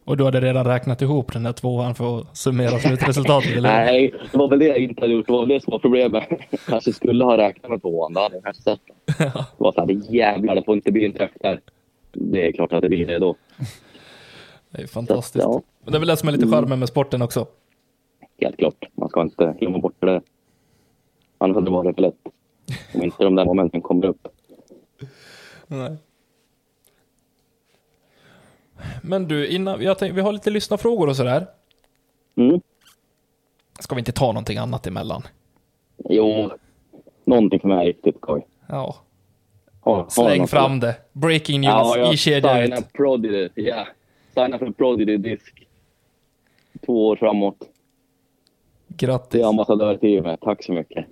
Och du hade redan räknat ihop den där tvåan för att summera slutresultatet, eller? Nej, det var väl det jag inte hade gjort. Det var väl det som var problemet. Kanske skulle ha räknat med tvåan. Då hade jag sett det. Var så här, det jävlar, det får inte bli en träff där. Det är klart att det blir det då. Det är Så, fantastiskt. ja, Men det är väl det som är lite charmen med sporten också. helt klart. Man ska inte glömma bort det. Annars hade det varit för lätt. Om inte de där momenten kommer upp. Nej. Men du, innan, jag tänkte, vi har lite lyssnarfrågor och sådär. Mm. Ska vi inte ta någonting annat emellan? Jo, någonting som är riktigt skoj. Ja. Du Släng fram det. Breaking news Ja, jag i kedja ut. Prodigy. Ja, signar för Prodigy disk. Två år framåt. Grattis. är ambassadörteamet. Tack så mycket.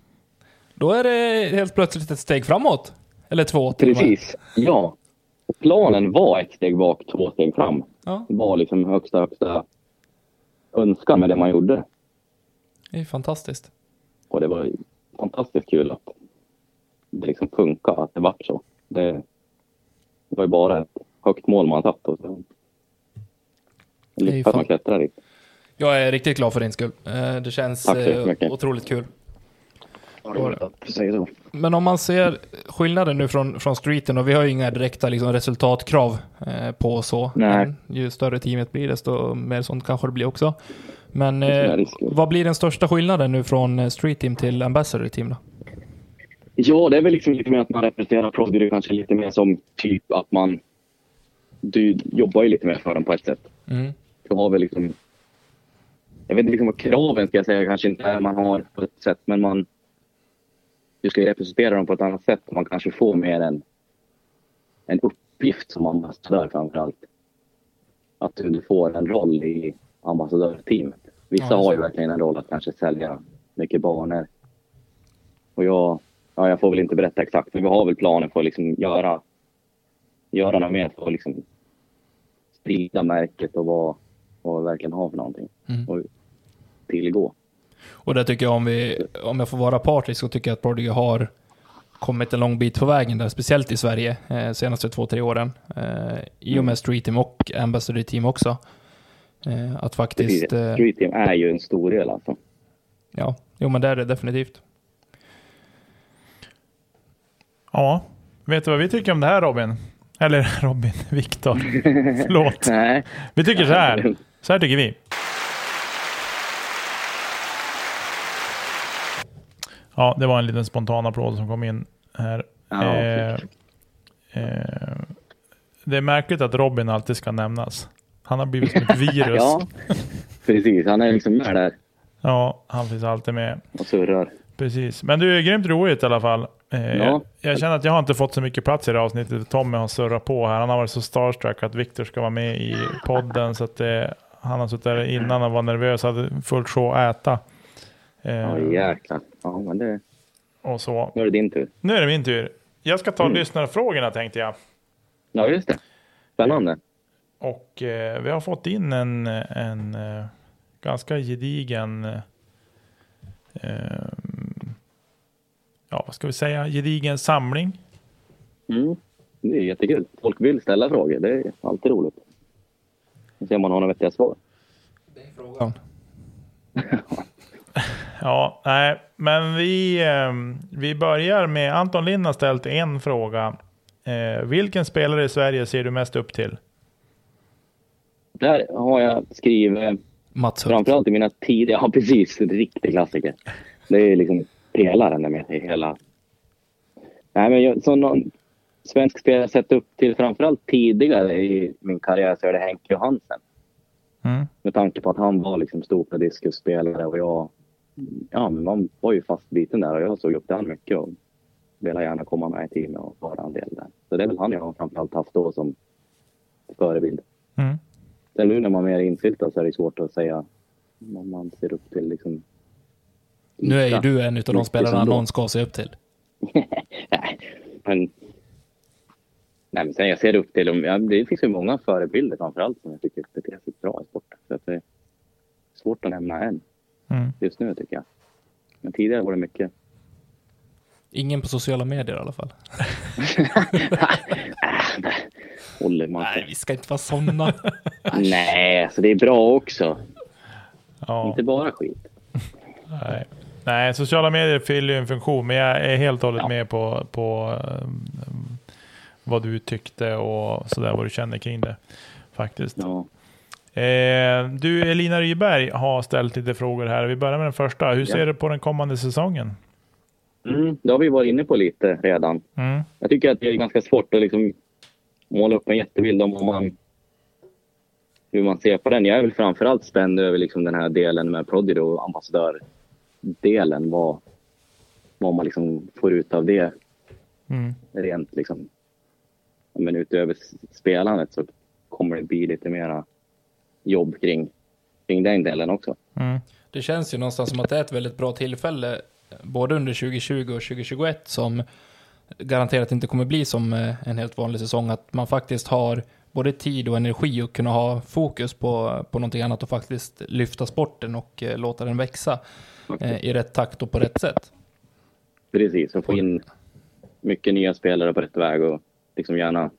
Då är det helt plötsligt ett steg framåt. Eller två till. Precis. Ja. Planen var ett steg bak, två steg fram. Ja, Det var liksom högsta, högsta önskan med det man gjorde. det är fantastiskt. Och det var fantastiskt kul att det liksom funkar, att det vart så. Det, det var ju bara ett högt mål man satt och så fan- man klättra dit. Jag är riktigt glad för din skull. Eh, Det känns eh, otroligt kul. Säger så. Men om man ser skillnaden nu från, från streeten och vi har ju inga direkta liksom, resultatkrav eh, på så. Ju större teamet blir desto mer sånt kanske det blir också. Men eh, vad blir den största skillnaden nu från eh, street team till ambassador team då? Ja, det är väl liksom lite mer att man representerar Prodigy kanske lite mer som typ att man... Du jobbar ju lite mer för dem på ett sätt. Mm. Du har väl liksom... Jag vet inte liksom vad kraven ska jag säga kanske inte är man har på ett sätt, men man... Du ska representera dem på ett annat sätt och man kanske får mer en, en uppgift som ambassadör framför allt. Att du, får en roll i ambassadörteamet. Vissa har ju verkligen en roll att kanske sälja mycket banor. Och jag, ja, jag får väl inte berätta exakt, men vi har väl planer för att liksom göra, göra något mer för att liksom sprida märket och vad, vad vi verkligen har för någonting. Mm. Och tillgå. Och det tycker jag om, vi, om jag får vara partisk så tycker jag att Prodigy har kommit en lång bit på vägen där, speciellt i Sverige, eh, senaste två, tre åren. Eh, I och med Street Team och Ambassador Team också. Eh, att faktiskt... Eh, Street Team är ju en stor del alltså. ja, jo men det är det definitivt. Ja, vet du vad vi tycker om det här Robin? Eller Robin, Viktor. Förlåt. Nej. Vi tycker så här. Så här tycker vi. Ja, det var en liten spontan applåd som kom in här. Ja, Eh, eh, det är märkligt att Robin alltid ska nämnas. Han har blivit som ett virus. ja, precis. Han är liksom med där Ja, han finns alltid med. och surrar. Precis. Men du är grymt roligt i alla fall. Eh, Ja. jag, jag känner att jag har inte fått så mycket plats i det här avsnittet. Tommy har surrat på här. Han har varit så starstruck att Viktor ska vara med i podden. Så att eh, han har suttit där innan och var nervös. Hade fullt sjå att äta. Eh, Ja, jäklar. Ja, men det, och så. nu är det din tur. Nu är det min tur. Jag ska ta Mm. lyssnarfrågorna tänkte jag. Ja, just det. Spännande. Och eh, vi har fått in en, en eh, ganska gedigen, eh, ja vad ska vi säga, gedigen samling. Mm. Det är jättekul. Folk vill ställa frågor. Det är alltid roligt. Nu ser man har några vettiga svar. Frågan. Ja, nej, men vi, eh, vi börjar med Anton Lind har ställt en fråga. Eh, vilken spelare i Sverige ser du mest upp till? Där har jag skrivit, Mats Hult. framförallt i mina tidiga, ja precis, en riktig klassiker. Det är liksom pelaren där med i hela... Nej men jag, så någon svensk spelare sett upp till framförallt tidigare i min karriär så är det Henke Johansen. Mm. Med tanke på att han var liksom stor på diskusspelare och jag, ja men man var ju fast biten där och jag såg upp till honom mycket och ville gärna komma med i teamet och vara en del där. Så det är väl han jag har framförallt haft då som förebild. Mm. Sen nu när man är mer insyltad så är det svårt att säga vad man ser upp till. Liksom. Nu är ju du en av de spelarna någon ska se upp till. Nej, men, nej, men sen jag ser upp till dem. Ja, det finns ju många förebilder framförallt som jag tycker beter sig bra i sporten. Så att det är svårt att nämna en Mm. just nu tycker jag. Men tidigare var det mycket. Ingen på sociala medier i alla fall. Håller man Nej, vi ska inte vara sådana. Nej, så det är bra också. Ja. Inte bara skit. Nej. Nej, sociala medier fyller ju en funktion, men jag är helt och hållet Ja. med på, på um, vad du tyckte och sådär, vad du känner kring det. Faktiskt. Ja. Eh, du, Elina Ryberg har ställt lite frågor här. Vi börjar med den första. Hur Ja. ser du på den kommande säsongen? Mm, det har vi varit inne på lite redan. Mm. Jag tycker att det är ganska svårt att liksom måla upp en jättebild om man, hur man ser på den. Jag är väl framförallt spänd över liksom den här delen med Prodigy och ambassadördelen. Vad, vad man liksom får ut av det Mm. rent liksom. Men utöver spelandet så kommer det bli lite mera jobb kring, kring den delen också. Mm. Det känns ju någonstans som att det är ett väldigt bra tillfälle, både under 2020 och 2021, som garanterat inte kommer bli som eh, en helt vanlig säsong, att man faktiskt har både tid och energi att kunna ha fokus på, på någonting annat och faktiskt lyfta sporten och eh, låta den växa eh, i rätt takt och på rätt sätt. Precis, och få in mycket nya spelare på rätt väg och liksom gärna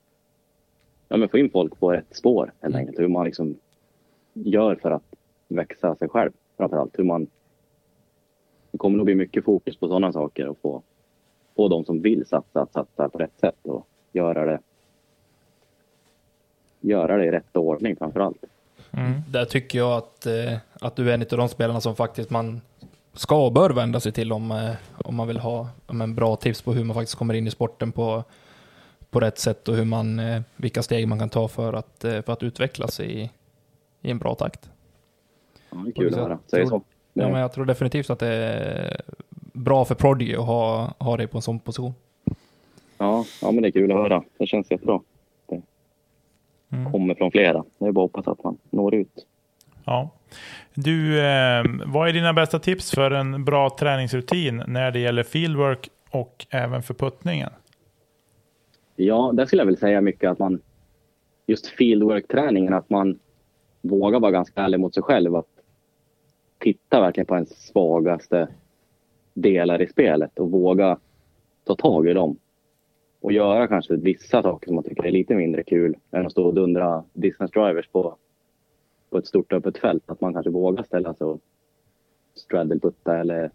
ja, men få in folk på rätt spår helt enkelt. Hur man liksom gör för att växa sig själv framförallt. Hur man... Det kommer nog bli mycket fokus på sådana saker och få, få de som vill satsa att satsa på rätt sätt och göra det göra det i rätt ordning framförallt. Mm. Där tycker jag att, eh, att du är en av de spelarna som faktiskt man ska och bör vända sig till om, eh, om man vill ha om en bra tips på hur man faktiskt kommer in i sporten på, på rätt sätt och hur man, eh, vilka steg man kan ta för att, eh, för att utvecklas i, i en bra takt. Ja, det är kul att höra. Säg så. Ja, men jag tror definitivt att det är bra för Prodigy att ha, ha dig på en sån position. Ja, ja, men det är kul att höra. Det känns jättebra. Det Mm. kommer från flera. Det är bara att hoppas att man når ut. Ja. Du, eh, vad är dina bästa tips för en bra träningsrutin när det gäller fieldwork och även för puttningen? Ja, där skulle jag väl säga mycket att man just fieldwork-träningen, att man vågar vara ganska ärlig mot sig själv. Att titta verkligen på ens svagaste delar i spelet och våga ta tag i dem. Och göra kanske vissa saker som man tycker är lite mindre kul än att stå och dundra distance drivers på, på ett stort öppet fält. Att man kanske vågar ställa sig och straddle-putta eller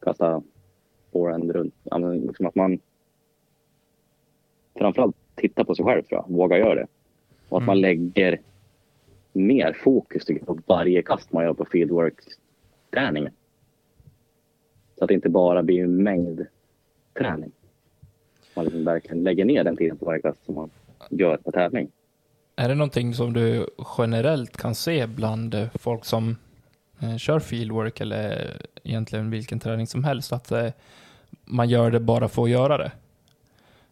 kasta forehand runt. Liksom att man framförallt titta på sig själv tror jag. Våga göra det. Och att man lägger mer fokus jag, på varje kast man gör på fieldwork-träningen. Så att det inte bara blir en mängd träning. Man liksom verkligen lägger ner den tiden på varje kast som man gör på tävling. Är det någonting som du generellt kan se bland eh, folk som eh, kör fieldwork eller egentligen vilken träning som helst? Att eh, man gör det bara för att göra det?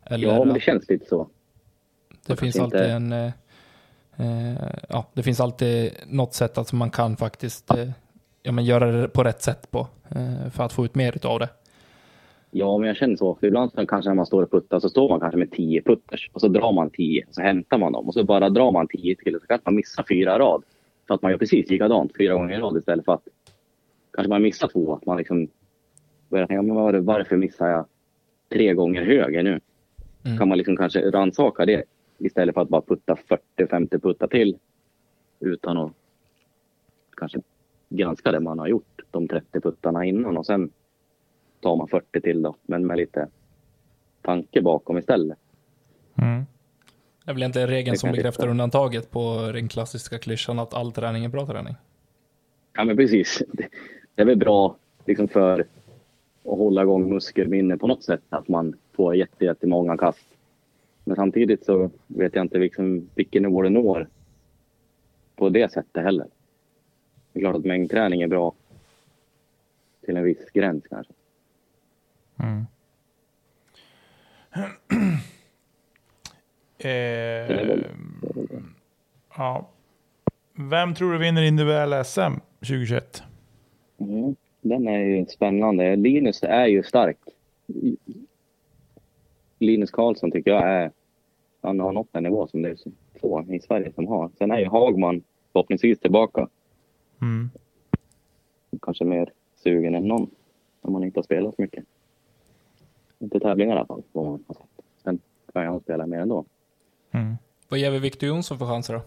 Eller Ja, men det känns lite så. det finns kanske alltid inte- en... Eh, ja, det finns alltid något sätt att man kan faktiskt eh, ja, men göra det på rätt sätt på eh, för att få ut mer av det. Ja, men jag känner så. För ibland så kanske när man står och puttar så står man kanske med tio putters och så drar man tio och så hämtar man dem och så bara drar man tio till så kanske man missar fyra rad. För att man gör precis likadant fyra gånger i rad istället för att kanske man missar två. Att man liksom börjar tänka, men vad var det, varför missar jag tre gånger höger nu? Mm. Kan man liksom kanske rannsaka det istället för att bara putta 40-50 puttar till utan att kanske granska det man har gjort, de 30 puttarna innan och sen tar man 40 till då, men med lite tanke bakom istället. Mm. Det är väl egentligen regeln som bekräftar undantaget på den klassiska klyschan att all träning är bra träning. Ja, men precis. Det- är väl bra liksom för att hålla igång muskelminne på något sätt, att man får jätte, jättemånga kast. Men samtidigt så vet jag inte liksom vilken nivå det når på det sättet heller. Det är klart att mängdträning är bra till en viss gräns kanske. Mm. eh, ja. Vem tror du vinner individuella SM 2021? Mm, den är ju spännande. Linus är ju stark. Linus Karlsson tycker jag är... Han har nått en nivå som det är få i Sverige som har. Sen är ju Hagman förhoppningsvis tillbaka. Mm. Kanske mer sugen än någon. Om man inte har spelat så mycket. Inte tävlingar i alla fall. vad man har sett. Sen kan han spela mer ändå. Mm. Vad ger vi Victor Jonsson för chanser då?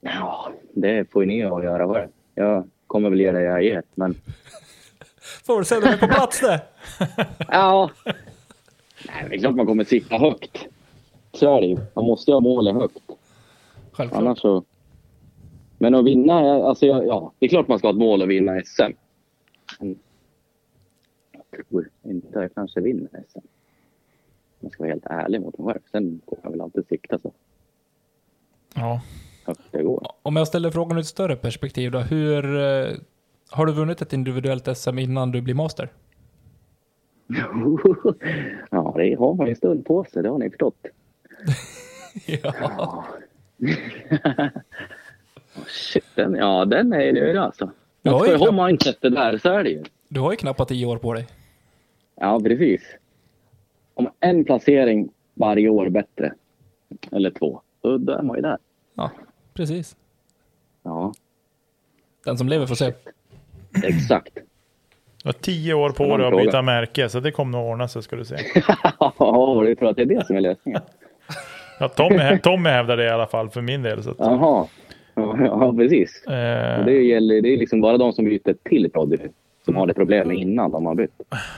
Ja, det får ju ni att göra. Vad? Jag kommer väl ge det jag ger. Men Får du sätta mig på plats det? Ja. Nej, det är klart man kommer sikta högt. Så är det ju. Man måste ju ha målet högt. Självklart. Annars så... Men att vinna, alltså ja, det är klart man ska ha ett mål att vinna SM. Men jag tror inte jag kanske vinner SM. Man ska vara helt ärlig mot mig själv. Sen får jag väl alltid sikta så Ja. högt det går. Om jag ställer frågan ur ett större perspektiv då. Hur, eh, har du vunnit ett individuellt SM innan du blir master? ja, det har man ju en stund på sig, det har ni förstått. ja. Shit, den, ja, den är det alltså. Ja, Ska du ja. ha mindsetet där så är det ju. Du har ju knappt tio år på dig. Ja, precis. Om en placering varje år bättre, eller två, då, då är man ju där. Ja, precis. Ja, Den som lever får se. exakt. Du har tio år på dig att byta märke, så det kommer nog ordna sig ska du se. Ja, du tror att det är det som är lösningen? Ja, Tommy, Tommy hävdar det i alla fall för min del. Så att, Jaha. Ja, ja precis. eh, det, gäller, det är liksom bara de som byter till Proddy som har det problemet innan de har bytt.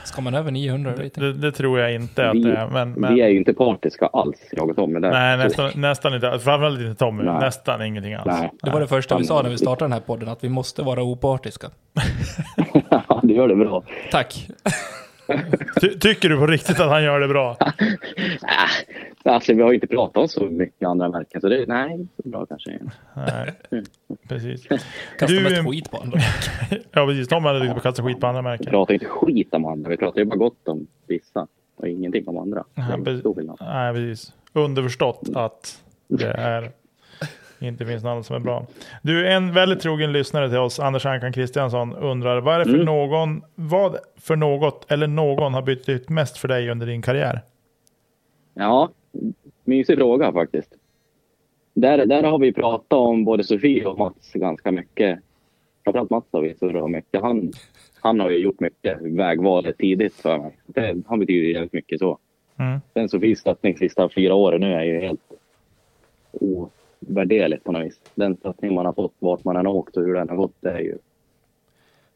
Ska man över 900 rating? det, det tror jag inte att Vi, det är. Men, men, vi är ju inte partiska alls, jag och Tommy. Där. nej, nästan, nästan inte. Framförallt inte Tommy. Nej. Nästan ingenting alls. Nej. Det var det första vi sa när vi startade den här podden, att vi måste vara opartiska. Du gör det bra. Tack. Ty, tycker du på riktigt att han gör det bra? Äh, alltså, vi har ju inte pratat om så mycket andra märken, så det nej, så bra kanske. Nej, precis. Kastar Du, mest eh, skit på andra. Ja, precis. Tommy hade liksom kastat skit på andra Vi märken. pratar inte skit om andra, vi pratar ju bara gott om vissa och ingenting om andra. Precis. Nej, precis. Underförstått att det är inte finns något annat som är bra. Du, en väldigt trogen lyssnare till oss, Anders Ankan Kristiansson, undrar vad är för Mm. någon, vad för något eller någon har betytt mest för dig under din karriär? Ja, mysig fråga faktiskt. Där, där har vi pratat om både Sofie och Mats ganska mycket. Framförallt Mats har vi om mycket. Han, han har ju gjort mycket vägvalet tidigt för mig. Det, han betyder jävligt mycket så. Mm. Sen Sofies stöttning sista fyra åren nu är ju helt ovärderligt på något vis. Den stöttning man har fått, vart man än har åkt och hur den har gått, det är ju...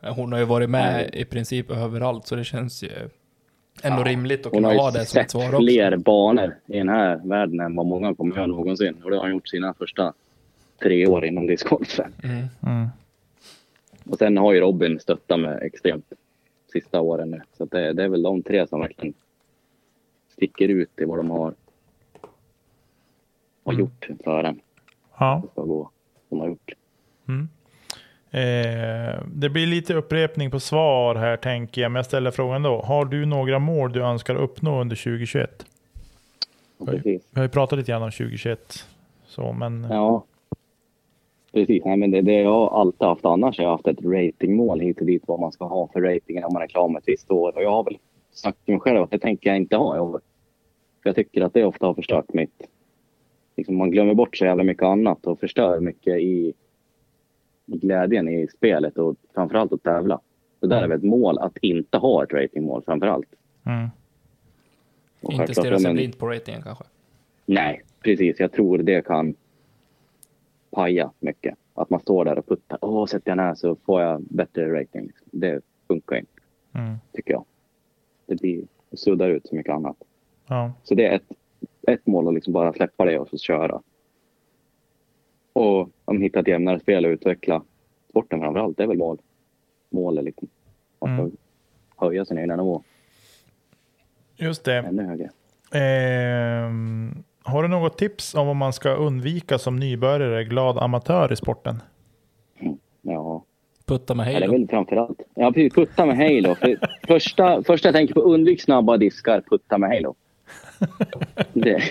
Hon har ju varit med i princip överallt, så det känns ju ändå Ja, rimligt att Hon kunna har ha ju det som ett svar också. fler banor i den här världen än vad många kommer göra någonsin. Och det har han gjort sina första tre år inom discgolfen. Mm. Mm. Och sen har ju Robin stöttat med extremt sista åren nu. Så att det, det är väl de tre som verkligen sticker ut i vad de har, har Mm. gjort för en. Ja. Som de har gjort. Mm. Eh, det blir lite upprepning på svar här tänker jag, men jag ställer frågan då. Har du några mål du önskar uppnå under 2021? Och Oj. Precis. Vi har ju pratat lite grann om 2021. Så, men Ja. Precis. Nej, men det, det jag har alltid haft annars. Jag har haft ett ratingmål hit och dit vad man ska ha för rating när man är klar med ett visst år. Och jag har väl sagt till mig själv att det tänker jag inte ha i år. För jag tycker att det ofta har förstört mitt... Liksom man glömmer bort så jävla mycket annat och förstör mycket i, glädjen i spelet och framförallt att tävla. Så där är väl ett mål att inte ha ett ratingmål framförallt. mm. Och Inte stirra sig blind på ratingen kanske. Nej, precis. Jag tror det kan paja mycket. Att man står där och puttar. Åh, sätter jag den här så får jag bättre rating. Det funkar inte, Mm. tycker jag. Det blir det suddar ut så mycket annat. Ja. Så det är ett, ett mål att liksom bara släppa det och så köra. Och om hitta ett jämnare spel och utveckla sporten framför allt. Det är väl mål. Målet liksom. Man ska Mm. höja sin egna nivå Just det. ännu högre. Ehm, har du något tips om vad man ska undvika som nybörjare, glad amatör i sporten? Ja, Putta med Ja, det är Halo. väl framförallt. Ja, precis. Putta med Halo. För första, första jag tänker på, undvik snabba diskar, putta med Halo. Det,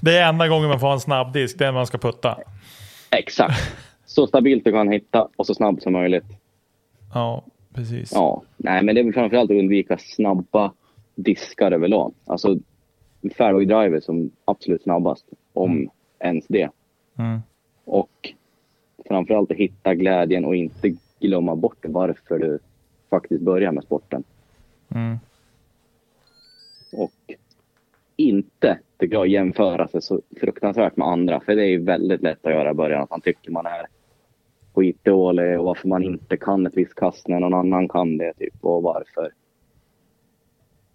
Det är enda gången man får ha en snabbdisk, det är när man ska putta. exakt. Så stabilt du kan hitta och så snabbt som möjligt. Ja, precis. Ja, nej, men det är väl framförallt att undvika snabba diskar överlag. Alltså fairway driver som absolut snabbast, om ens det. Mm. Och framförallt att hitta glädjen och inte glömma bort varför du faktiskt börjar med sporten. Mm. Och inte, tycker jag, jämföra sig så fruktansvärt med andra. För det är ju väldigt lätt att göra i början, att man tycker man är skitdålig och varför man inte kan ett visst kast när någon annan kan det. Typ, och varför,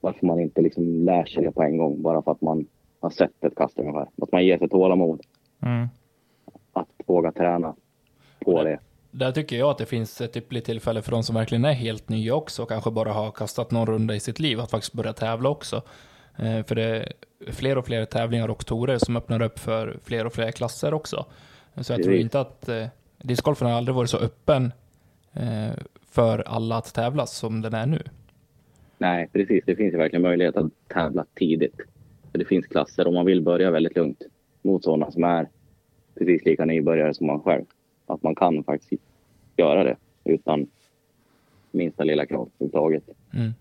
varför man inte liksom lär sig det på en gång bara för att man har sett ett kast ungefär. Att man ger sig tålamod Mm. att våga träna på det. Där tycker jag att det finns ett ypperligt tillfälle för de som verkligen är helt nya också, och kanske bara har kastat någon runda i sitt liv, att faktiskt börja tävla också. Eh, För det är fler och fler tävlingar och torer som öppnar upp för fler och fler klasser också. Så jag tror inte att eh, discgolfen har aldrig varit så öppen eh, för alla att tävla som den är nu. Nej, precis. Det finns ju verkligen möjlighet att tävla tidigt. Det finns klasser om man vill börja väldigt lugnt mot sådana som är precis lika nybörjare som man själv. Att man kan faktiskt göra det utan minsta lilla krav överhuvudtaget. Mm.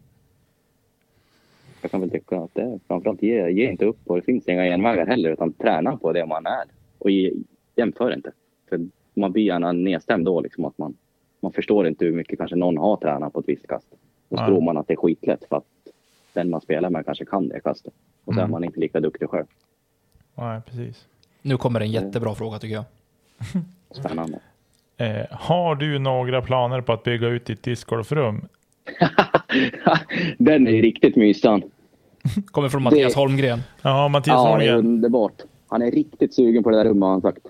Jag kan väl tycka att det framförallt ge, ge inte upp och det finns inga genvägar heller utan träna på det man är och ge, jämför inte. För man blir gärna nedstämd då liksom att man, man förstår inte hur mycket kanske någon har tränat på ett visst kast. Då Nej. tror man att det är skitlätt för att den man spelar med kanske kan det kastet. Och så är Mm. man inte lika duktig själv. Nej, precis. Nu kommer en jättebra fråga tycker jag. Spännande. Eh, har du några planer på att bygga ut ditt discgolfrum? den är riktigt mysan. Kommer från Mattias Det- Holmgren. Ja, Mattias Ja, det är Holmgren. underbart. Han är riktigt sugen på det där rummet har han sagt.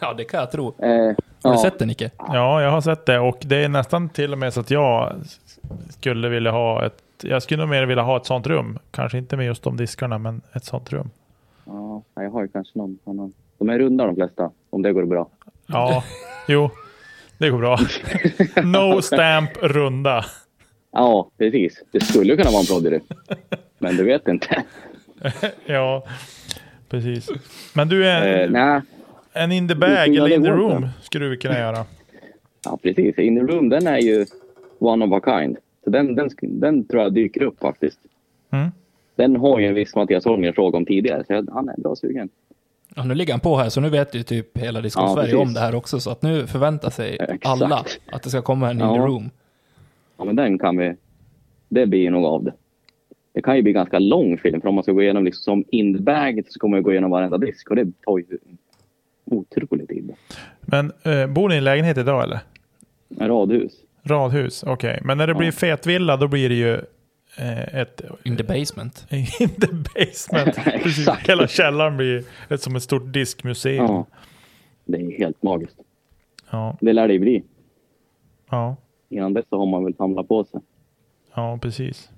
Ja, det kan jag tro. Eh, Har ja. du sett det Nicke? Ja, jag har sett det och det är nästan till och med så att jag skulle vilja ha ett jag skulle nog mer vilja ha ett sånt rum. Kanske inte med just de diskarna, men ett sånt rum. Ja, jag har ju kanske någon annan. De är runda de flesta, om det går bra. Ja, jo, det går bra. No stamp runda. Ja, precis. Det skulle kunna vara en proddy Men du vet inte. Ja, precis. Men du är Eh, en in the bag eller in the room skulle du kunna göra. ja, precis. In the room, den är ju one of a kind. Så den, den, den tror jag dyker upp faktiskt. Mm. Den har ju en viss Mattias Holmgren fråga om tidigare, så han är bra sugen. Ja, nu ligger han på här, så nu vet ju typ hela Disco Ja, Sverige precis. om det här också, så att nu förväntar sig Exakt. alla att det ska komma en in Ja. the room. Ja, men den kan vi... Det blir nog av det. Det kan ju bli ganska lång film, för om man ska gå igenom liksom som in the bag så kommer man ju gå igenom varenda disk och det tar ju otrolig tid. Men eh, bor ni i en lägenhet idag eller? En radhus. Radhus, okej. Men när det blir fetvilla då blir det ju ett In the basement. in the basement. Precis. Exakt. Hela källaren blir ett, som ett stort diskmuseum. Ja. Det är helt magiskt. Ja, Det lär det bli. ja, Innan dess så har man väl samlat på sig. ja, precis.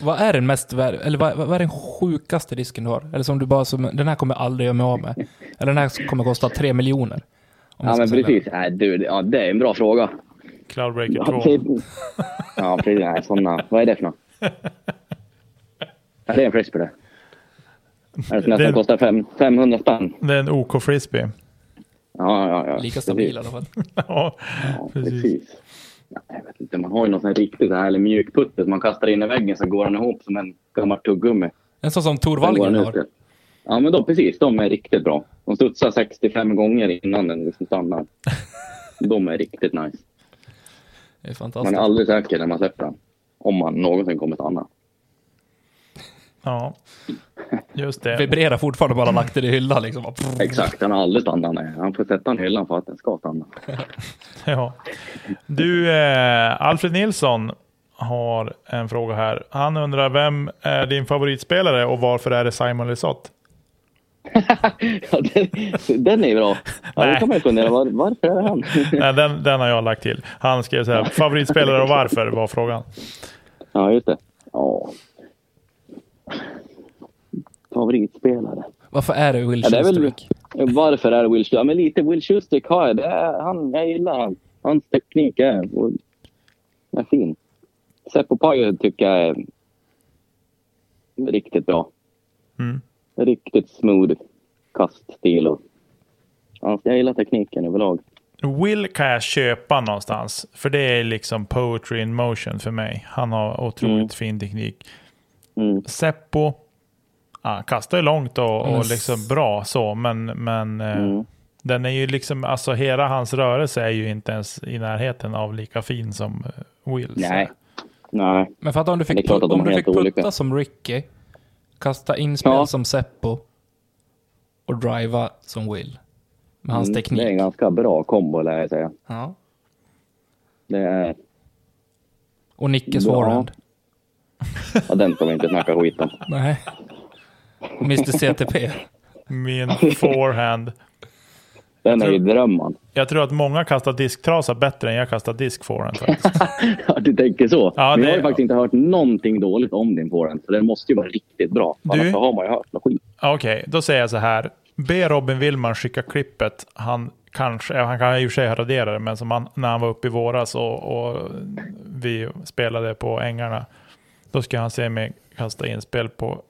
Vad är den mest värd, eller vad, vad är den sjukaste disken du har? Eller som du bara som, den här kommer jag aldrig göra mig av med. Eller den här kommer kosta tre miljoner. Ja, men precis. Nej, du, det- ja, det är en bra fråga. Cloudbreaker Ja, 2. precis. Ja, precis. Nej, sådana. Vad är det för något? Ja, det är en frisbee det. Sån där Det- kostar fem, 500 spänn? Det är en OK Frisbee. Ja, ja, ja. Lika stabil i alla fall. Ja, precis. precis. Ja, jag vet inte, man har ju någon sån här riktigt härlig mjukputte som man kastar in i väggen så går den ihop som en gammal tuggummi. En sån som Tor Wallgren den har. Ja, men då precis. De är riktigt bra. De studsar 65 gånger innan den liksom stannar. De är riktigt nice. Det är Man fantastiskt. är aldrig säker när man släpper den. Om man någonsin kommer stanna. Ja, just det. Vibrerar fortfarande bara lagt den i hyllan liksom. Exakt, den har aldrig stannat. Nej. Han får sätta den i hyllan för att den ska stanna. Ja. Du, eh, Alfred Nilsson har en fråga här. Han undrar, vem är din favoritspelare och varför är det Simon Lisotte? ja, den, den är bra. Ja, då kan man ju fundera, var, varför är det han? Nej, den, den har jag lagt till. Han skrev så här, favoritspelare och varför var frågan. ja, just det. Ja. Favoritspelare. Varför är det Will Ja, det är väl, varför är det Will Schuster? Ja, men lite Will Schuster har jag. Är, han, jag gillar han. Hans teknik är, är fin. Seppo Pajo tycker jag är riktigt bra. Mm. Riktigt smooth kaststil. Och, ja, jag gillar tekniken överlag. Will kan jag köpa någonstans. För det är liksom poetry in motion för mig. Han har otroligt Mm. fin teknik. Mm. Seppo ja, kastar ju långt och, och liksom bra så. Men, men eh, Mm. den är ju liksom, alltså hela hans rörelse är ju inte ens i närheten av lika fin som eh, Will. Nej. Nej. Men fatta om du fick, om du fick putta olika. som Ricky, kasta inspel Ja. som Seppo och driva som Will. Med hans Mm, teknik. Det är en ganska bra kombo lär jag säga. Ja. Det är, Och Nickes Ja. forehand. ja, den ska vi inte snacka skit om. Nej. Mr CTP. Min forehand. Den är tror- ju drömmen. Jag tror att många kastar disktrasa bättre än jag kastar disk forehand. Ja, du tänker så. Ja, Men jag har ju faktiskt inte hört någonting dåligt om din forehand. Så den måste ju vara riktigt bra. Du- Annars har man ju hört något skit. Okej, då säger jag så här. Be Robin Willman skicka klippet. Han kanske, han kan i och för sig radera det, men som han, när han var uppe i våras och, och vi spelade på ängarna. Då ska han se mig kasta inspel på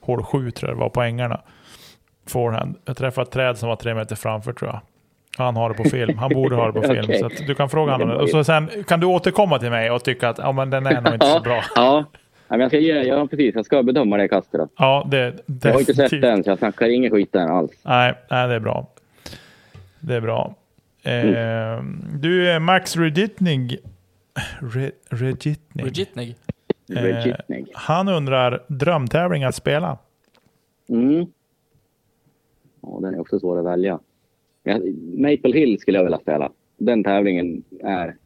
hål 7 tror jag det var på ängarna. Forehand. Jag träffade ett träd som var tre meter framför tror jag. Han har det på film. Han borde ha det på film. Okej. Så att du kan fråga honom. Och så sen kan du återkomma till mig och tycka att ja, men den är nog inte så bra. Ja, ja men jag ska ge, ja precis. Jag ska bedöma det kastet då. Ja, det Jag har inte sett definitivt. den så jag snackar ingen skit där alls. Nej, nej, det är bra. Det är bra. Eh, du, Max Regitnig. Re, Regitnig. Regitnig. Eh, han undrar drömtävling att spela. Mm. Ja, den är också svår att välja. Maple Hill skulle jag vilja spela. Den tävlingen är...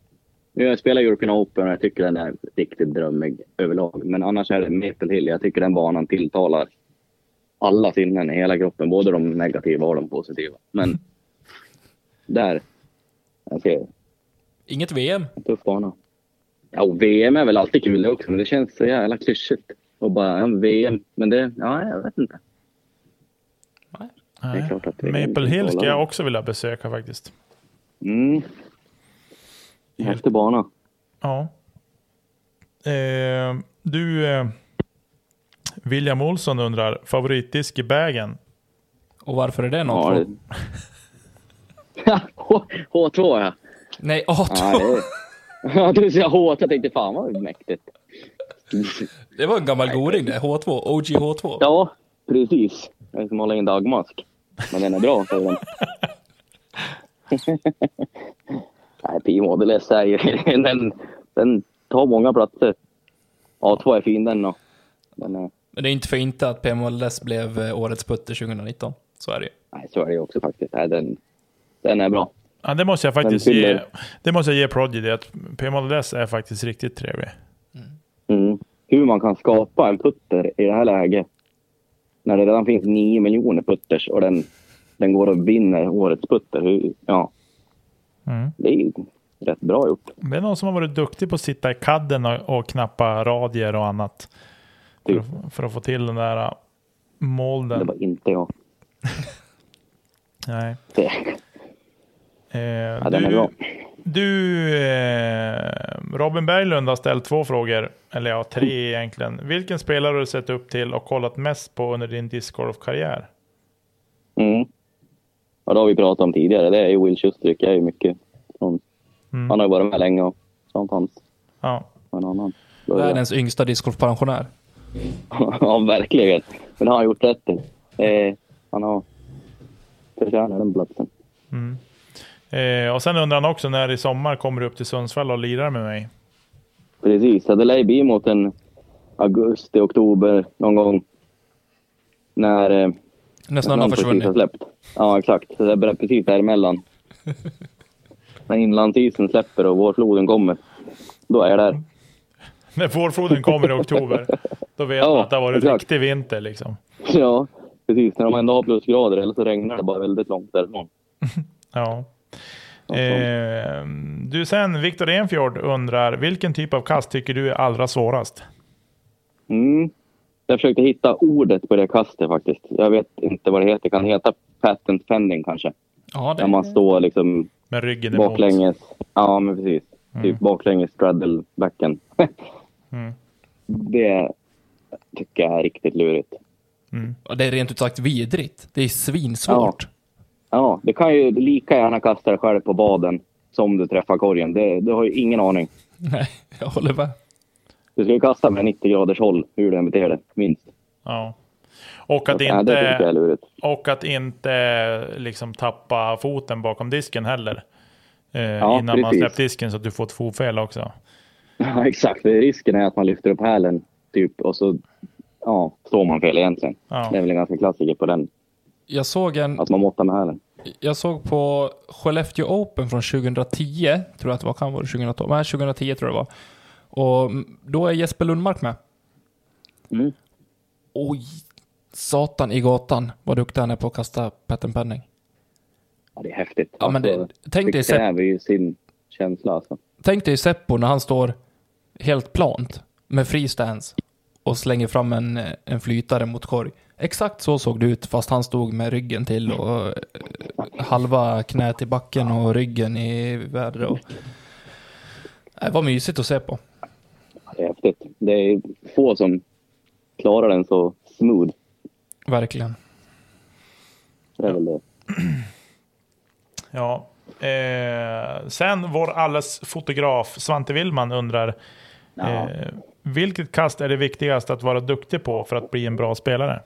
Jag spelar European Open och jag tycker den är riktigt drömmig överlag. Men annars är det Maple Hill. Jag tycker den banan tilltalar alla sinnen i hela kroppen. Både de negativa och de positiva. Men där. Jag Inget VM. tuff bana. Ja, VM är väl alltid kul också. Men det känns så jävla klyschigt. Och bara, ja, VM. Men det, ja, jag vet inte. Det är Nej. klart att det Maple Hill ska bra jag också vilja besöka faktiskt. Mm. Häftig bana. Ja. Eh, du, eh, William Olsson undrar, favoritdisk i bagen? Och varför är det något? Ja, det... H- H2 ja. Nej, A2. Ja, du säger H2. Jag tänkte fan vad mäktigt. Det var en gammal goding det. H2. OG H2. Ja, precis. Jag ska måla in dagmask. Men den är bra, säger den. Nej, P-model S är ju... Den, den tar många platser. A2 är fin den och den är... Men det är inte för inte att PMLS blev eh, årets putter 2019. Så är det ju. Nej, så är det ju också faktiskt. Nej, den, den är bra. Ja, det måste jag faktiskt ge, det måste jag ge Prodigy, att P-Model S är faktiskt riktigt trevlig. Mm. Hur man kan skapa en putter i det här läget. När det redan finns 9 miljoner putters och den, den går och vinner årets putter. Ja, Mm. det är ju rätt bra gjort. Det är någon som har varit duktig på att sitta i kadden och, och knappa radier och annat. För, Typ. att, för att få till den där Det molden. var inte jag. Nej. Det, Eh, ja, du. Du eh, Robin Berglund har ställt två frågor, eller ja, tre egentligen. Vilken spelare har du sett upp till och kollat mest på under din discgolfkarriär? Mm. Ja, det har vi pratat om tidigare. Det är ju Will Schustrick. är ju mycket från, Mm. Han har ju varit med länge och så han fanns Ja. en annan. Världens yngsta discgolfpensionär. ja, verkligen. Men det har han gjort rätt. Eh, han har förtjänat den platsen. Mm. Eh, och sen undrar han också när i sommar kommer du upp till Sundsvall och lirar med mig? Precis, det lär ju bli mot en augusti, oktober någon gång. När eh, När snön har någon precis har försvunnit. släppt. Ja, exakt. Det är precis däremellan. När inlandsisen släpper och vårfloden kommer. Då är jag där. När vårfloden kommer i oktober, då vet Ja, man att det har varit exakt. riktig vinter liksom. Ja, precis. När de ändå har plusgrader eller så regnar det bara väldigt långt därifrån. Ja. Eh, du sen, Viktor Enfjord undrar, vilken typ av kast tycker du är allra svårast? Mm. Jag försökte hitta ordet på det kastet faktiskt. Jag vet inte vad det heter. Det kan heta patent pending kanske. Ja, När man det, står liksom Med ryggen emot. baklänges. Ja, men precis. Typ baklänges straddle backen. Mm. Det tycker jag är riktigt lurigt. ja, det är rent ut sagt vidrigt. Det är svinsvårt. Ja, det kan ju lika gärna kasta dig själv på baden som du träffar korgen. Det, du har ju ingen aning. Nej, jag håller med. Du ska ju kasta med 90 graders håll, hur du än beter dig, minst. Ja. Och att, Ja, inte, lurigt. och att inte liksom tappa foten bakom disken heller. Eh, Ja, innan man precis. släppt disken så att du får ett fotfel också. Ja, exakt. Risken är att man lyfter upp hälen typ, och så ja, står man fel egentligen. Ja. Det är väl en ganska klassiker på den, Jag såg, en, att man måttar med hälen. jag såg på Skellefteå Open från 2010, tror jag att det var, kan vara det 2012, nej 2010 tror jag det var. Och då är Jesper Lundmark med. Mm. Oj, satan i gatan vad duktig han är på att kasta pattern penning. Ja, det är häftigt. Ja, men det- Alltså, tänk dig det Sepp- kräver ju sin känsla alltså. Tänk dig Seppo när han står helt plant med free stance och slänger fram en, en flytare mot korg. Exakt så såg det ut fast han stod med ryggen till och eh, halva knät i backen och ryggen i vädret. Och... Det var mysigt att se på. Ja, Det är häftigt. Det är få som klarar den så smooth. Verkligen. Det är väl det. Ja. Eh, sen vår alles fotograf Svante Willman undrar Ja. eh, vilket kast är det viktigast att vara duktig på för att bli en bra spelare?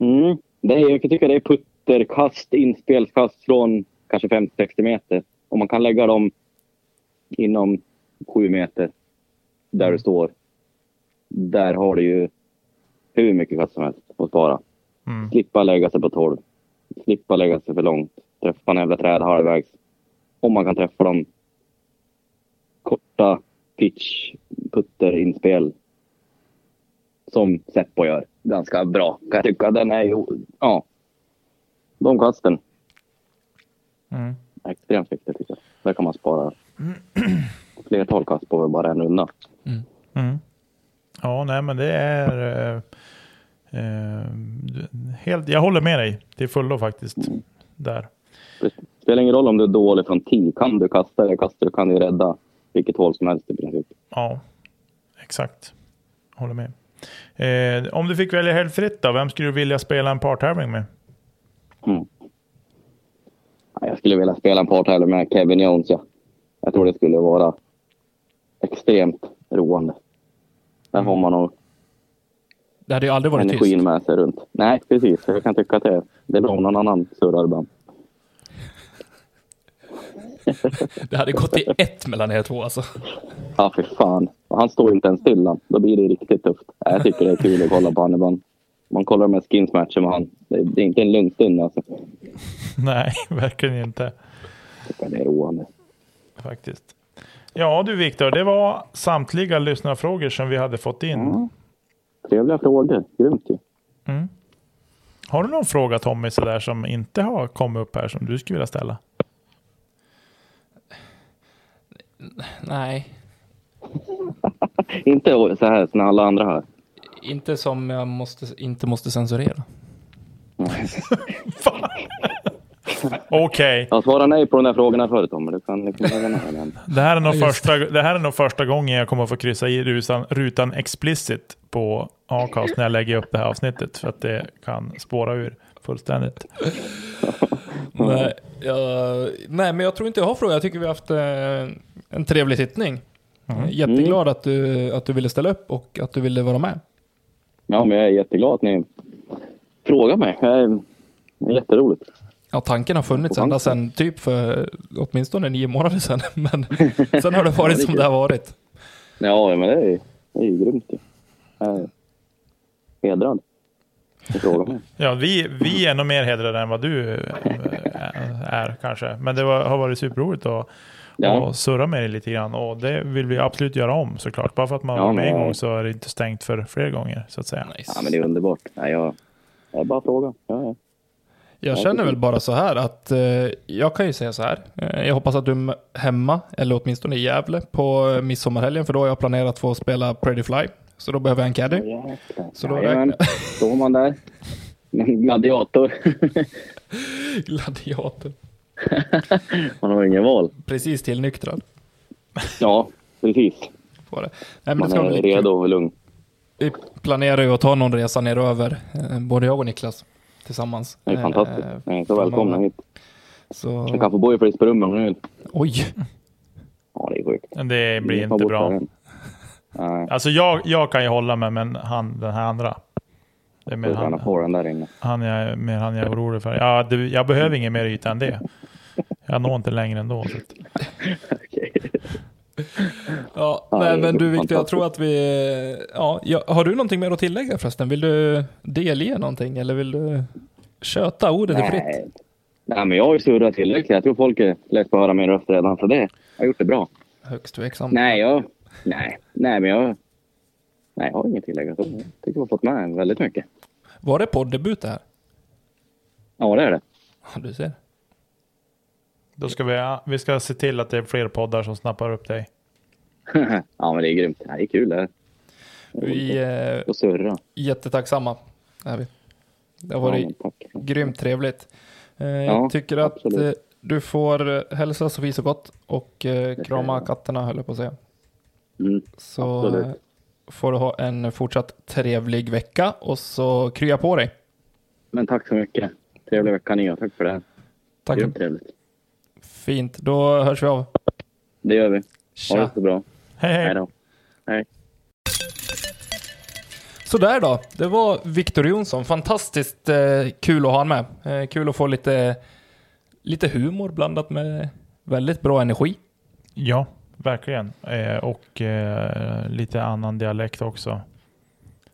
Mm. Det är, jag tycka det är putterkast, inspelskast från kanske 50-60 meter. Om man kan lägga dem inom 7 meter där du står. Där har du ju hur mycket kast som helst att spara. Mm. Slippa lägga sig på 12. Slippa lägga sig för långt. Träffa en jävla träd halvvägs. Om man kan träffa dem. Korta pitch, putter, inspel. Som Seppo gör. Ganska bra kan jag tycka. Den är ju, ja. De kasten Mm. extremt viktiga tycker jag. Där kan man spara flertal kast på bara en runda. Mm. Ja, nej men det är... Eh, eh, helt, jag håller med dig till fullo faktiskt. Där. Det spelar ingen roll om du är dålig från 10. Kan du kasta eller kastar du kan du rädda vilket hål som helst i princip. Ja, exakt. Håller med. Eh, om du fick välja helt fritt då, vem skulle du vilja spela en partävling med? Mm. Ja, Jag skulle vilja spela en partävling med Kevin Jones. Ja. Jag tror det skulle vara extremt roande. Där har man nog Det hade ju aldrig varit energin tyst. med sig runt. Nej, precis. Jag kan tycka att det, det är bra om någon annan surrar ibland. Det hade gått i ett mellan er två alltså. Ja, för fan. Han står inte ens stilla. Då blir det riktigt tufft. Ja, Jag tycker det är kul att kolla på honom ibland. Man kollar med skinsmatcher med han. Det är, det är inte en lugn stund alltså. Nej, verkligen inte. Det är roande. Faktiskt. Ja du Viktor, det var samtliga lyssnarfrågor som vi hade fått in. Ja. Trevliga frågor. Grymt ju. Har du någon fråga Tommy sådär som inte har kommit upp här som du skulle vilja ställa? Nej, Inte så här som alla andra här. inte som jag måste, inte måste censurera. Okej, Jag svarade nej på de där frågorna förut Tommy. Du kan liksom det, här är nog första, det här är nog första gången jag kommer att få kryssa i rutan, rutan explicit på Acast när jag lägger upp det här avsnittet. För att det kan spåra ur fullständigt. Nej, jag, nej, men jag tror inte jag har frågor. Jag tycker vi har haft eh, en trevlig sittning. Mm. Jätteglad att, du, att du ville ställa upp och att du ville vara med. Ja, men jag är jätteglad att ni frågar mig. Det är jätteroligt. Ja, tanken har funnits ända sedan typ för åtminstone nio månader sedan. Men sen har det varit det som det har varit. Ja, men det är, det är ju grymt. Jag är hedrad. Ja, vi, vi är nog mer hedrade än vad du eh, är kanske. Men det var, har varit superroligt att Ja. och surra med dig lite grann. Och det vill vi absolut göra om såklart. Bara för att man Ja, var med men- en gång så är det inte stängt för fler gånger så att säga. Nice. Ja, men det är underbart. Ja, jag, jag bara frågar. Ja, ja. Jag Ja, känner väl bara så här att eh, jag kan ju säga så här. Eh, jag hoppas att du är hemma, eller åtminstone i Gävle, på eh, midsommarhelgen. För då har jag planerat att få spela Pretty Fly. Så då behöver jag en caddy. Jäklar. Så då Jajamän. Står man där. En gladiator. Gladiator. Man har ingen val. Precis tillnyktrad Ja, precis. Nej, men det Man ska är bli redo och lugn. Vi planerar ju att ta någon resa neröver, eh, både jag och Niklas tillsammans. Det är Eh, fantastiskt. Ni är så välkomna hit. Så, Jag kan få bo i flis på rummet om ni vill. oj, Ja, det är sjukt. Men det blir inte bra. Alltså jag, jag kan ju hålla mig, men han, den här andra. Det är mer han, den där inne. han, jag, mer han jag är orolig för. Ja, det, jag behöver ingen mer yta än det. Jag når inte längre ändå. Så. Ja, nej men du Victor, jag tror att vi... Ja, ja, har du någonting mer att tillägga förresten? Vill du delge någonting eller vill du köta ordet är fritt? Nej. Nej, men jag har ju surrat tillräckligt. Jag tror folk är lätt på att höra min röst redan, så det jag har gjort det bra. Högst tveksam. Nej, jag... Nej, nej men jag... Nej, jag har inget tillägg. Jag tycker jag har fått med väldigt mycket. Var det poddebut det här? Ja, det är det. Ja, du ser. Då ska vi, vi ska se till att det är fler poddar som snappar upp dig. ja, men det är grymt. Det är kul det här. Vi är Och surra. jättetacksamma. Är vi. Det har Ja, varit tack. grymt trevligt. Eh, Ja, jag tycker att absolut. eh, du får eh, hälsa Sofie så gott och eh, krama katterna höll jag på att säga. Mm. Så Absolut. eh, får du ha en fortsatt trevlig vecka och så krya på dig. Men tack så mycket. Trevlig vecka ni och tack för det. Tack. Grymt trevligt. Fint, då hörs vi av. Det gör vi. Ha Tja. det så bra. Hej hej! Hej då. Hej. Sådär då, det var Viktor Jonsson. Fantastiskt eh, kul att ha honom med. Eh, kul att få lite, lite humor blandat med väldigt bra energi. Ja, verkligen. Eh, och eh, lite annan dialekt också.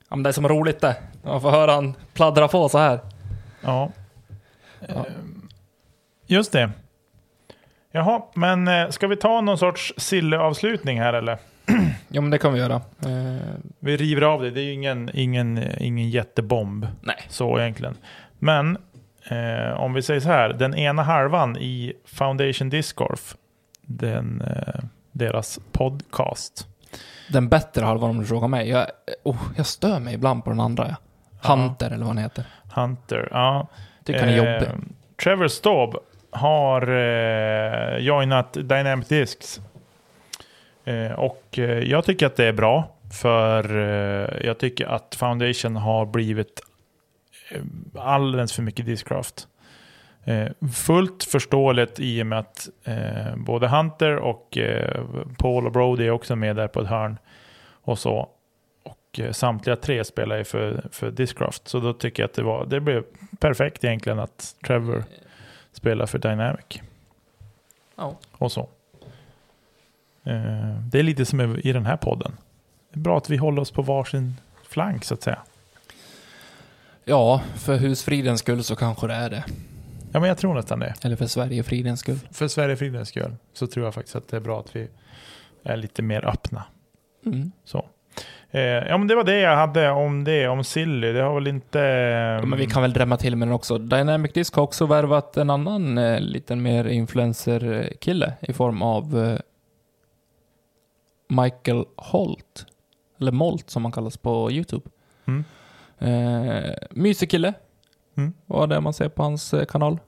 Ja, men det är som roligt det. Man får höra han pladdra på så här. Ja. Ja. Eh, Just det. Jaha, men eh, ska vi ta någon sorts Sille-avslutning här eller? Ja, men det kan vi göra. Eh, Vi river av det. Det är ju ingen, ingen, ingen jättebomb nej. så egentligen. Men eh, om vi säger så här. Den ena halvan i Foundation Disc Golf, den, eh, deras podcast. Den bättre halvan om du frågar mig. Jag, oh, jag stör mig ibland på den andra. Ja. Hunter eller vad han heter. Hunter, ja. Tycker han är jobbig. Eh, Trevor Staub har eh, joinat Dynamic Discs. Eh, och eh, jag tycker att det är bra. För eh, jag tycker att Foundation har blivit eh, alldeles för mycket Discraft. Eh, fullt förståeligt i och med att eh, både Hunter och eh, Paul och Brody är också med där på ett hörn. Och så. Och eh, samtliga tre spelar ju för, för Discraft. Så då tycker jag att det, var, det blev perfekt egentligen att Trevor spelar för Dynamic. Ja. Och så. Eh, det är lite som i den här podden. Det är bra att vi håller oss på varsin flank så att säga. ja, för husfridens skull så kanske det är det. Ja, men jag tror nästan det. Eller för Sverigefridens skull. För Sverigefridens skull så tror jag faktiskt att det är bra att vi är lite mer öppna. Mm. Så. Eh, ja, men det var det jag hade om det, om Silly. Det har väl inte... Ja, men vi kan väl drämma till med den också. Dynamic Disc har också värvat en annan eh, liten mer influencer-kille i form av eh, Michael Holt. Eller Molt som han kallas på YouTube. Mm. Eh, mysig kille. Mm. Vad det man ser på hans eh, kanal.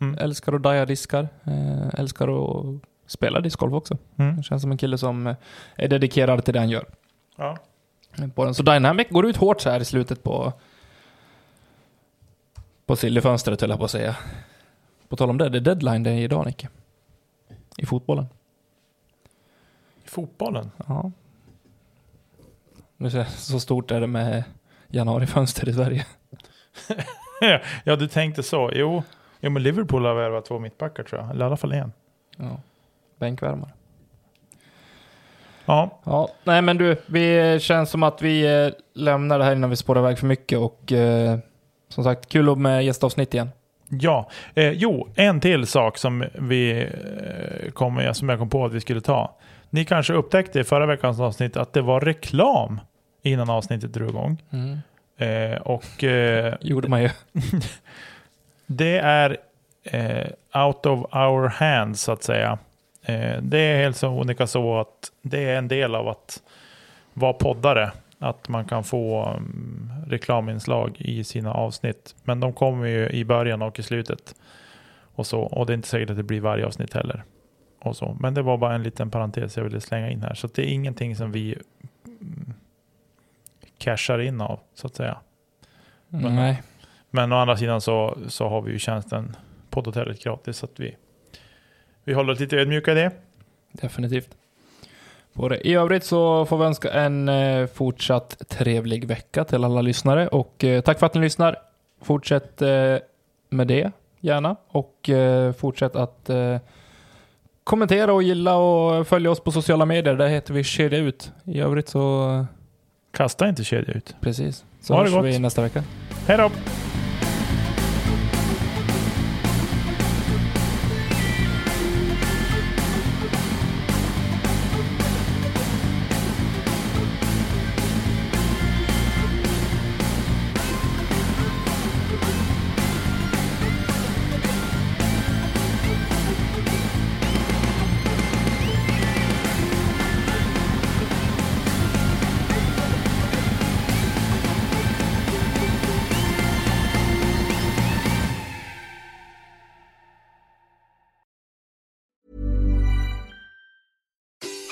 Mm. Älskar att daja diskar. Eh, älskar att spela discgolf också. Mm. Känns som en kille som eh, är dedikerad till det han gör. Ja. På den. Så Dynamic går ut hårt så här i slutet på på sillefönstret höll jag på att säga. På tal om det, det är deadline det är idag Nicke. I fotbollen. I fotbollen? Ja. Nu ser jag, så stort är det med januarifönster i Sverige. ja, du tänkte så. Jo, jo men Liverpool har värvat två mittbackar tror jag. Eller i alla fall en. Ja. Bänkvärmare. Ja, Ja, nej men du, vi känns som att vi eh, lämnar det här innan vi spårar iväg för mycket och eh, som sagt, kul med gästavsnitt igen. Ja, eh, jo, en till sak som, vi, eh, kommer, som jag kom på att vi skulle ta. Ni kanske upptäckte i förra veckans avsnitt att det var reklam innan avsnittet drog igång. Mm. Eh, och eh, Gjorde man ju. det är eh, out of our hands så att säga. Eh, det är helt så olika så att det är en del av att vara poddare. Att man kan få um, reklaminslag i sina avsnitt. Men de kommer ju i början och i slutet. Och, så, och det är inte säkert att det blir varje avsnitt heller. Och så. Men det var bara en liten parentes jag ville slänga in här. Så det är ingenting som vi mm, cashar in av så att säga. Men- Nej. Men å andra sidan så, så har vi ju tjänsten poddhotellet gratis. Så att vi, vi håller oss lite ödmjuka i det. Definitivt. På det. I övrigt så får vi önska en eh, fortsatt trevlig vecka till alla lyssnare och eh, tack för att ni lyssnar. Fortsätt eh, med det gärna och fortsätt att kommentera och gilla och följa oss på sociala medier. Där heter vi Kedja Ut. I övrigt så Kasta inte kedja ut. precis. Så Ha det hörs gott. vi nästa vecka. Hej då!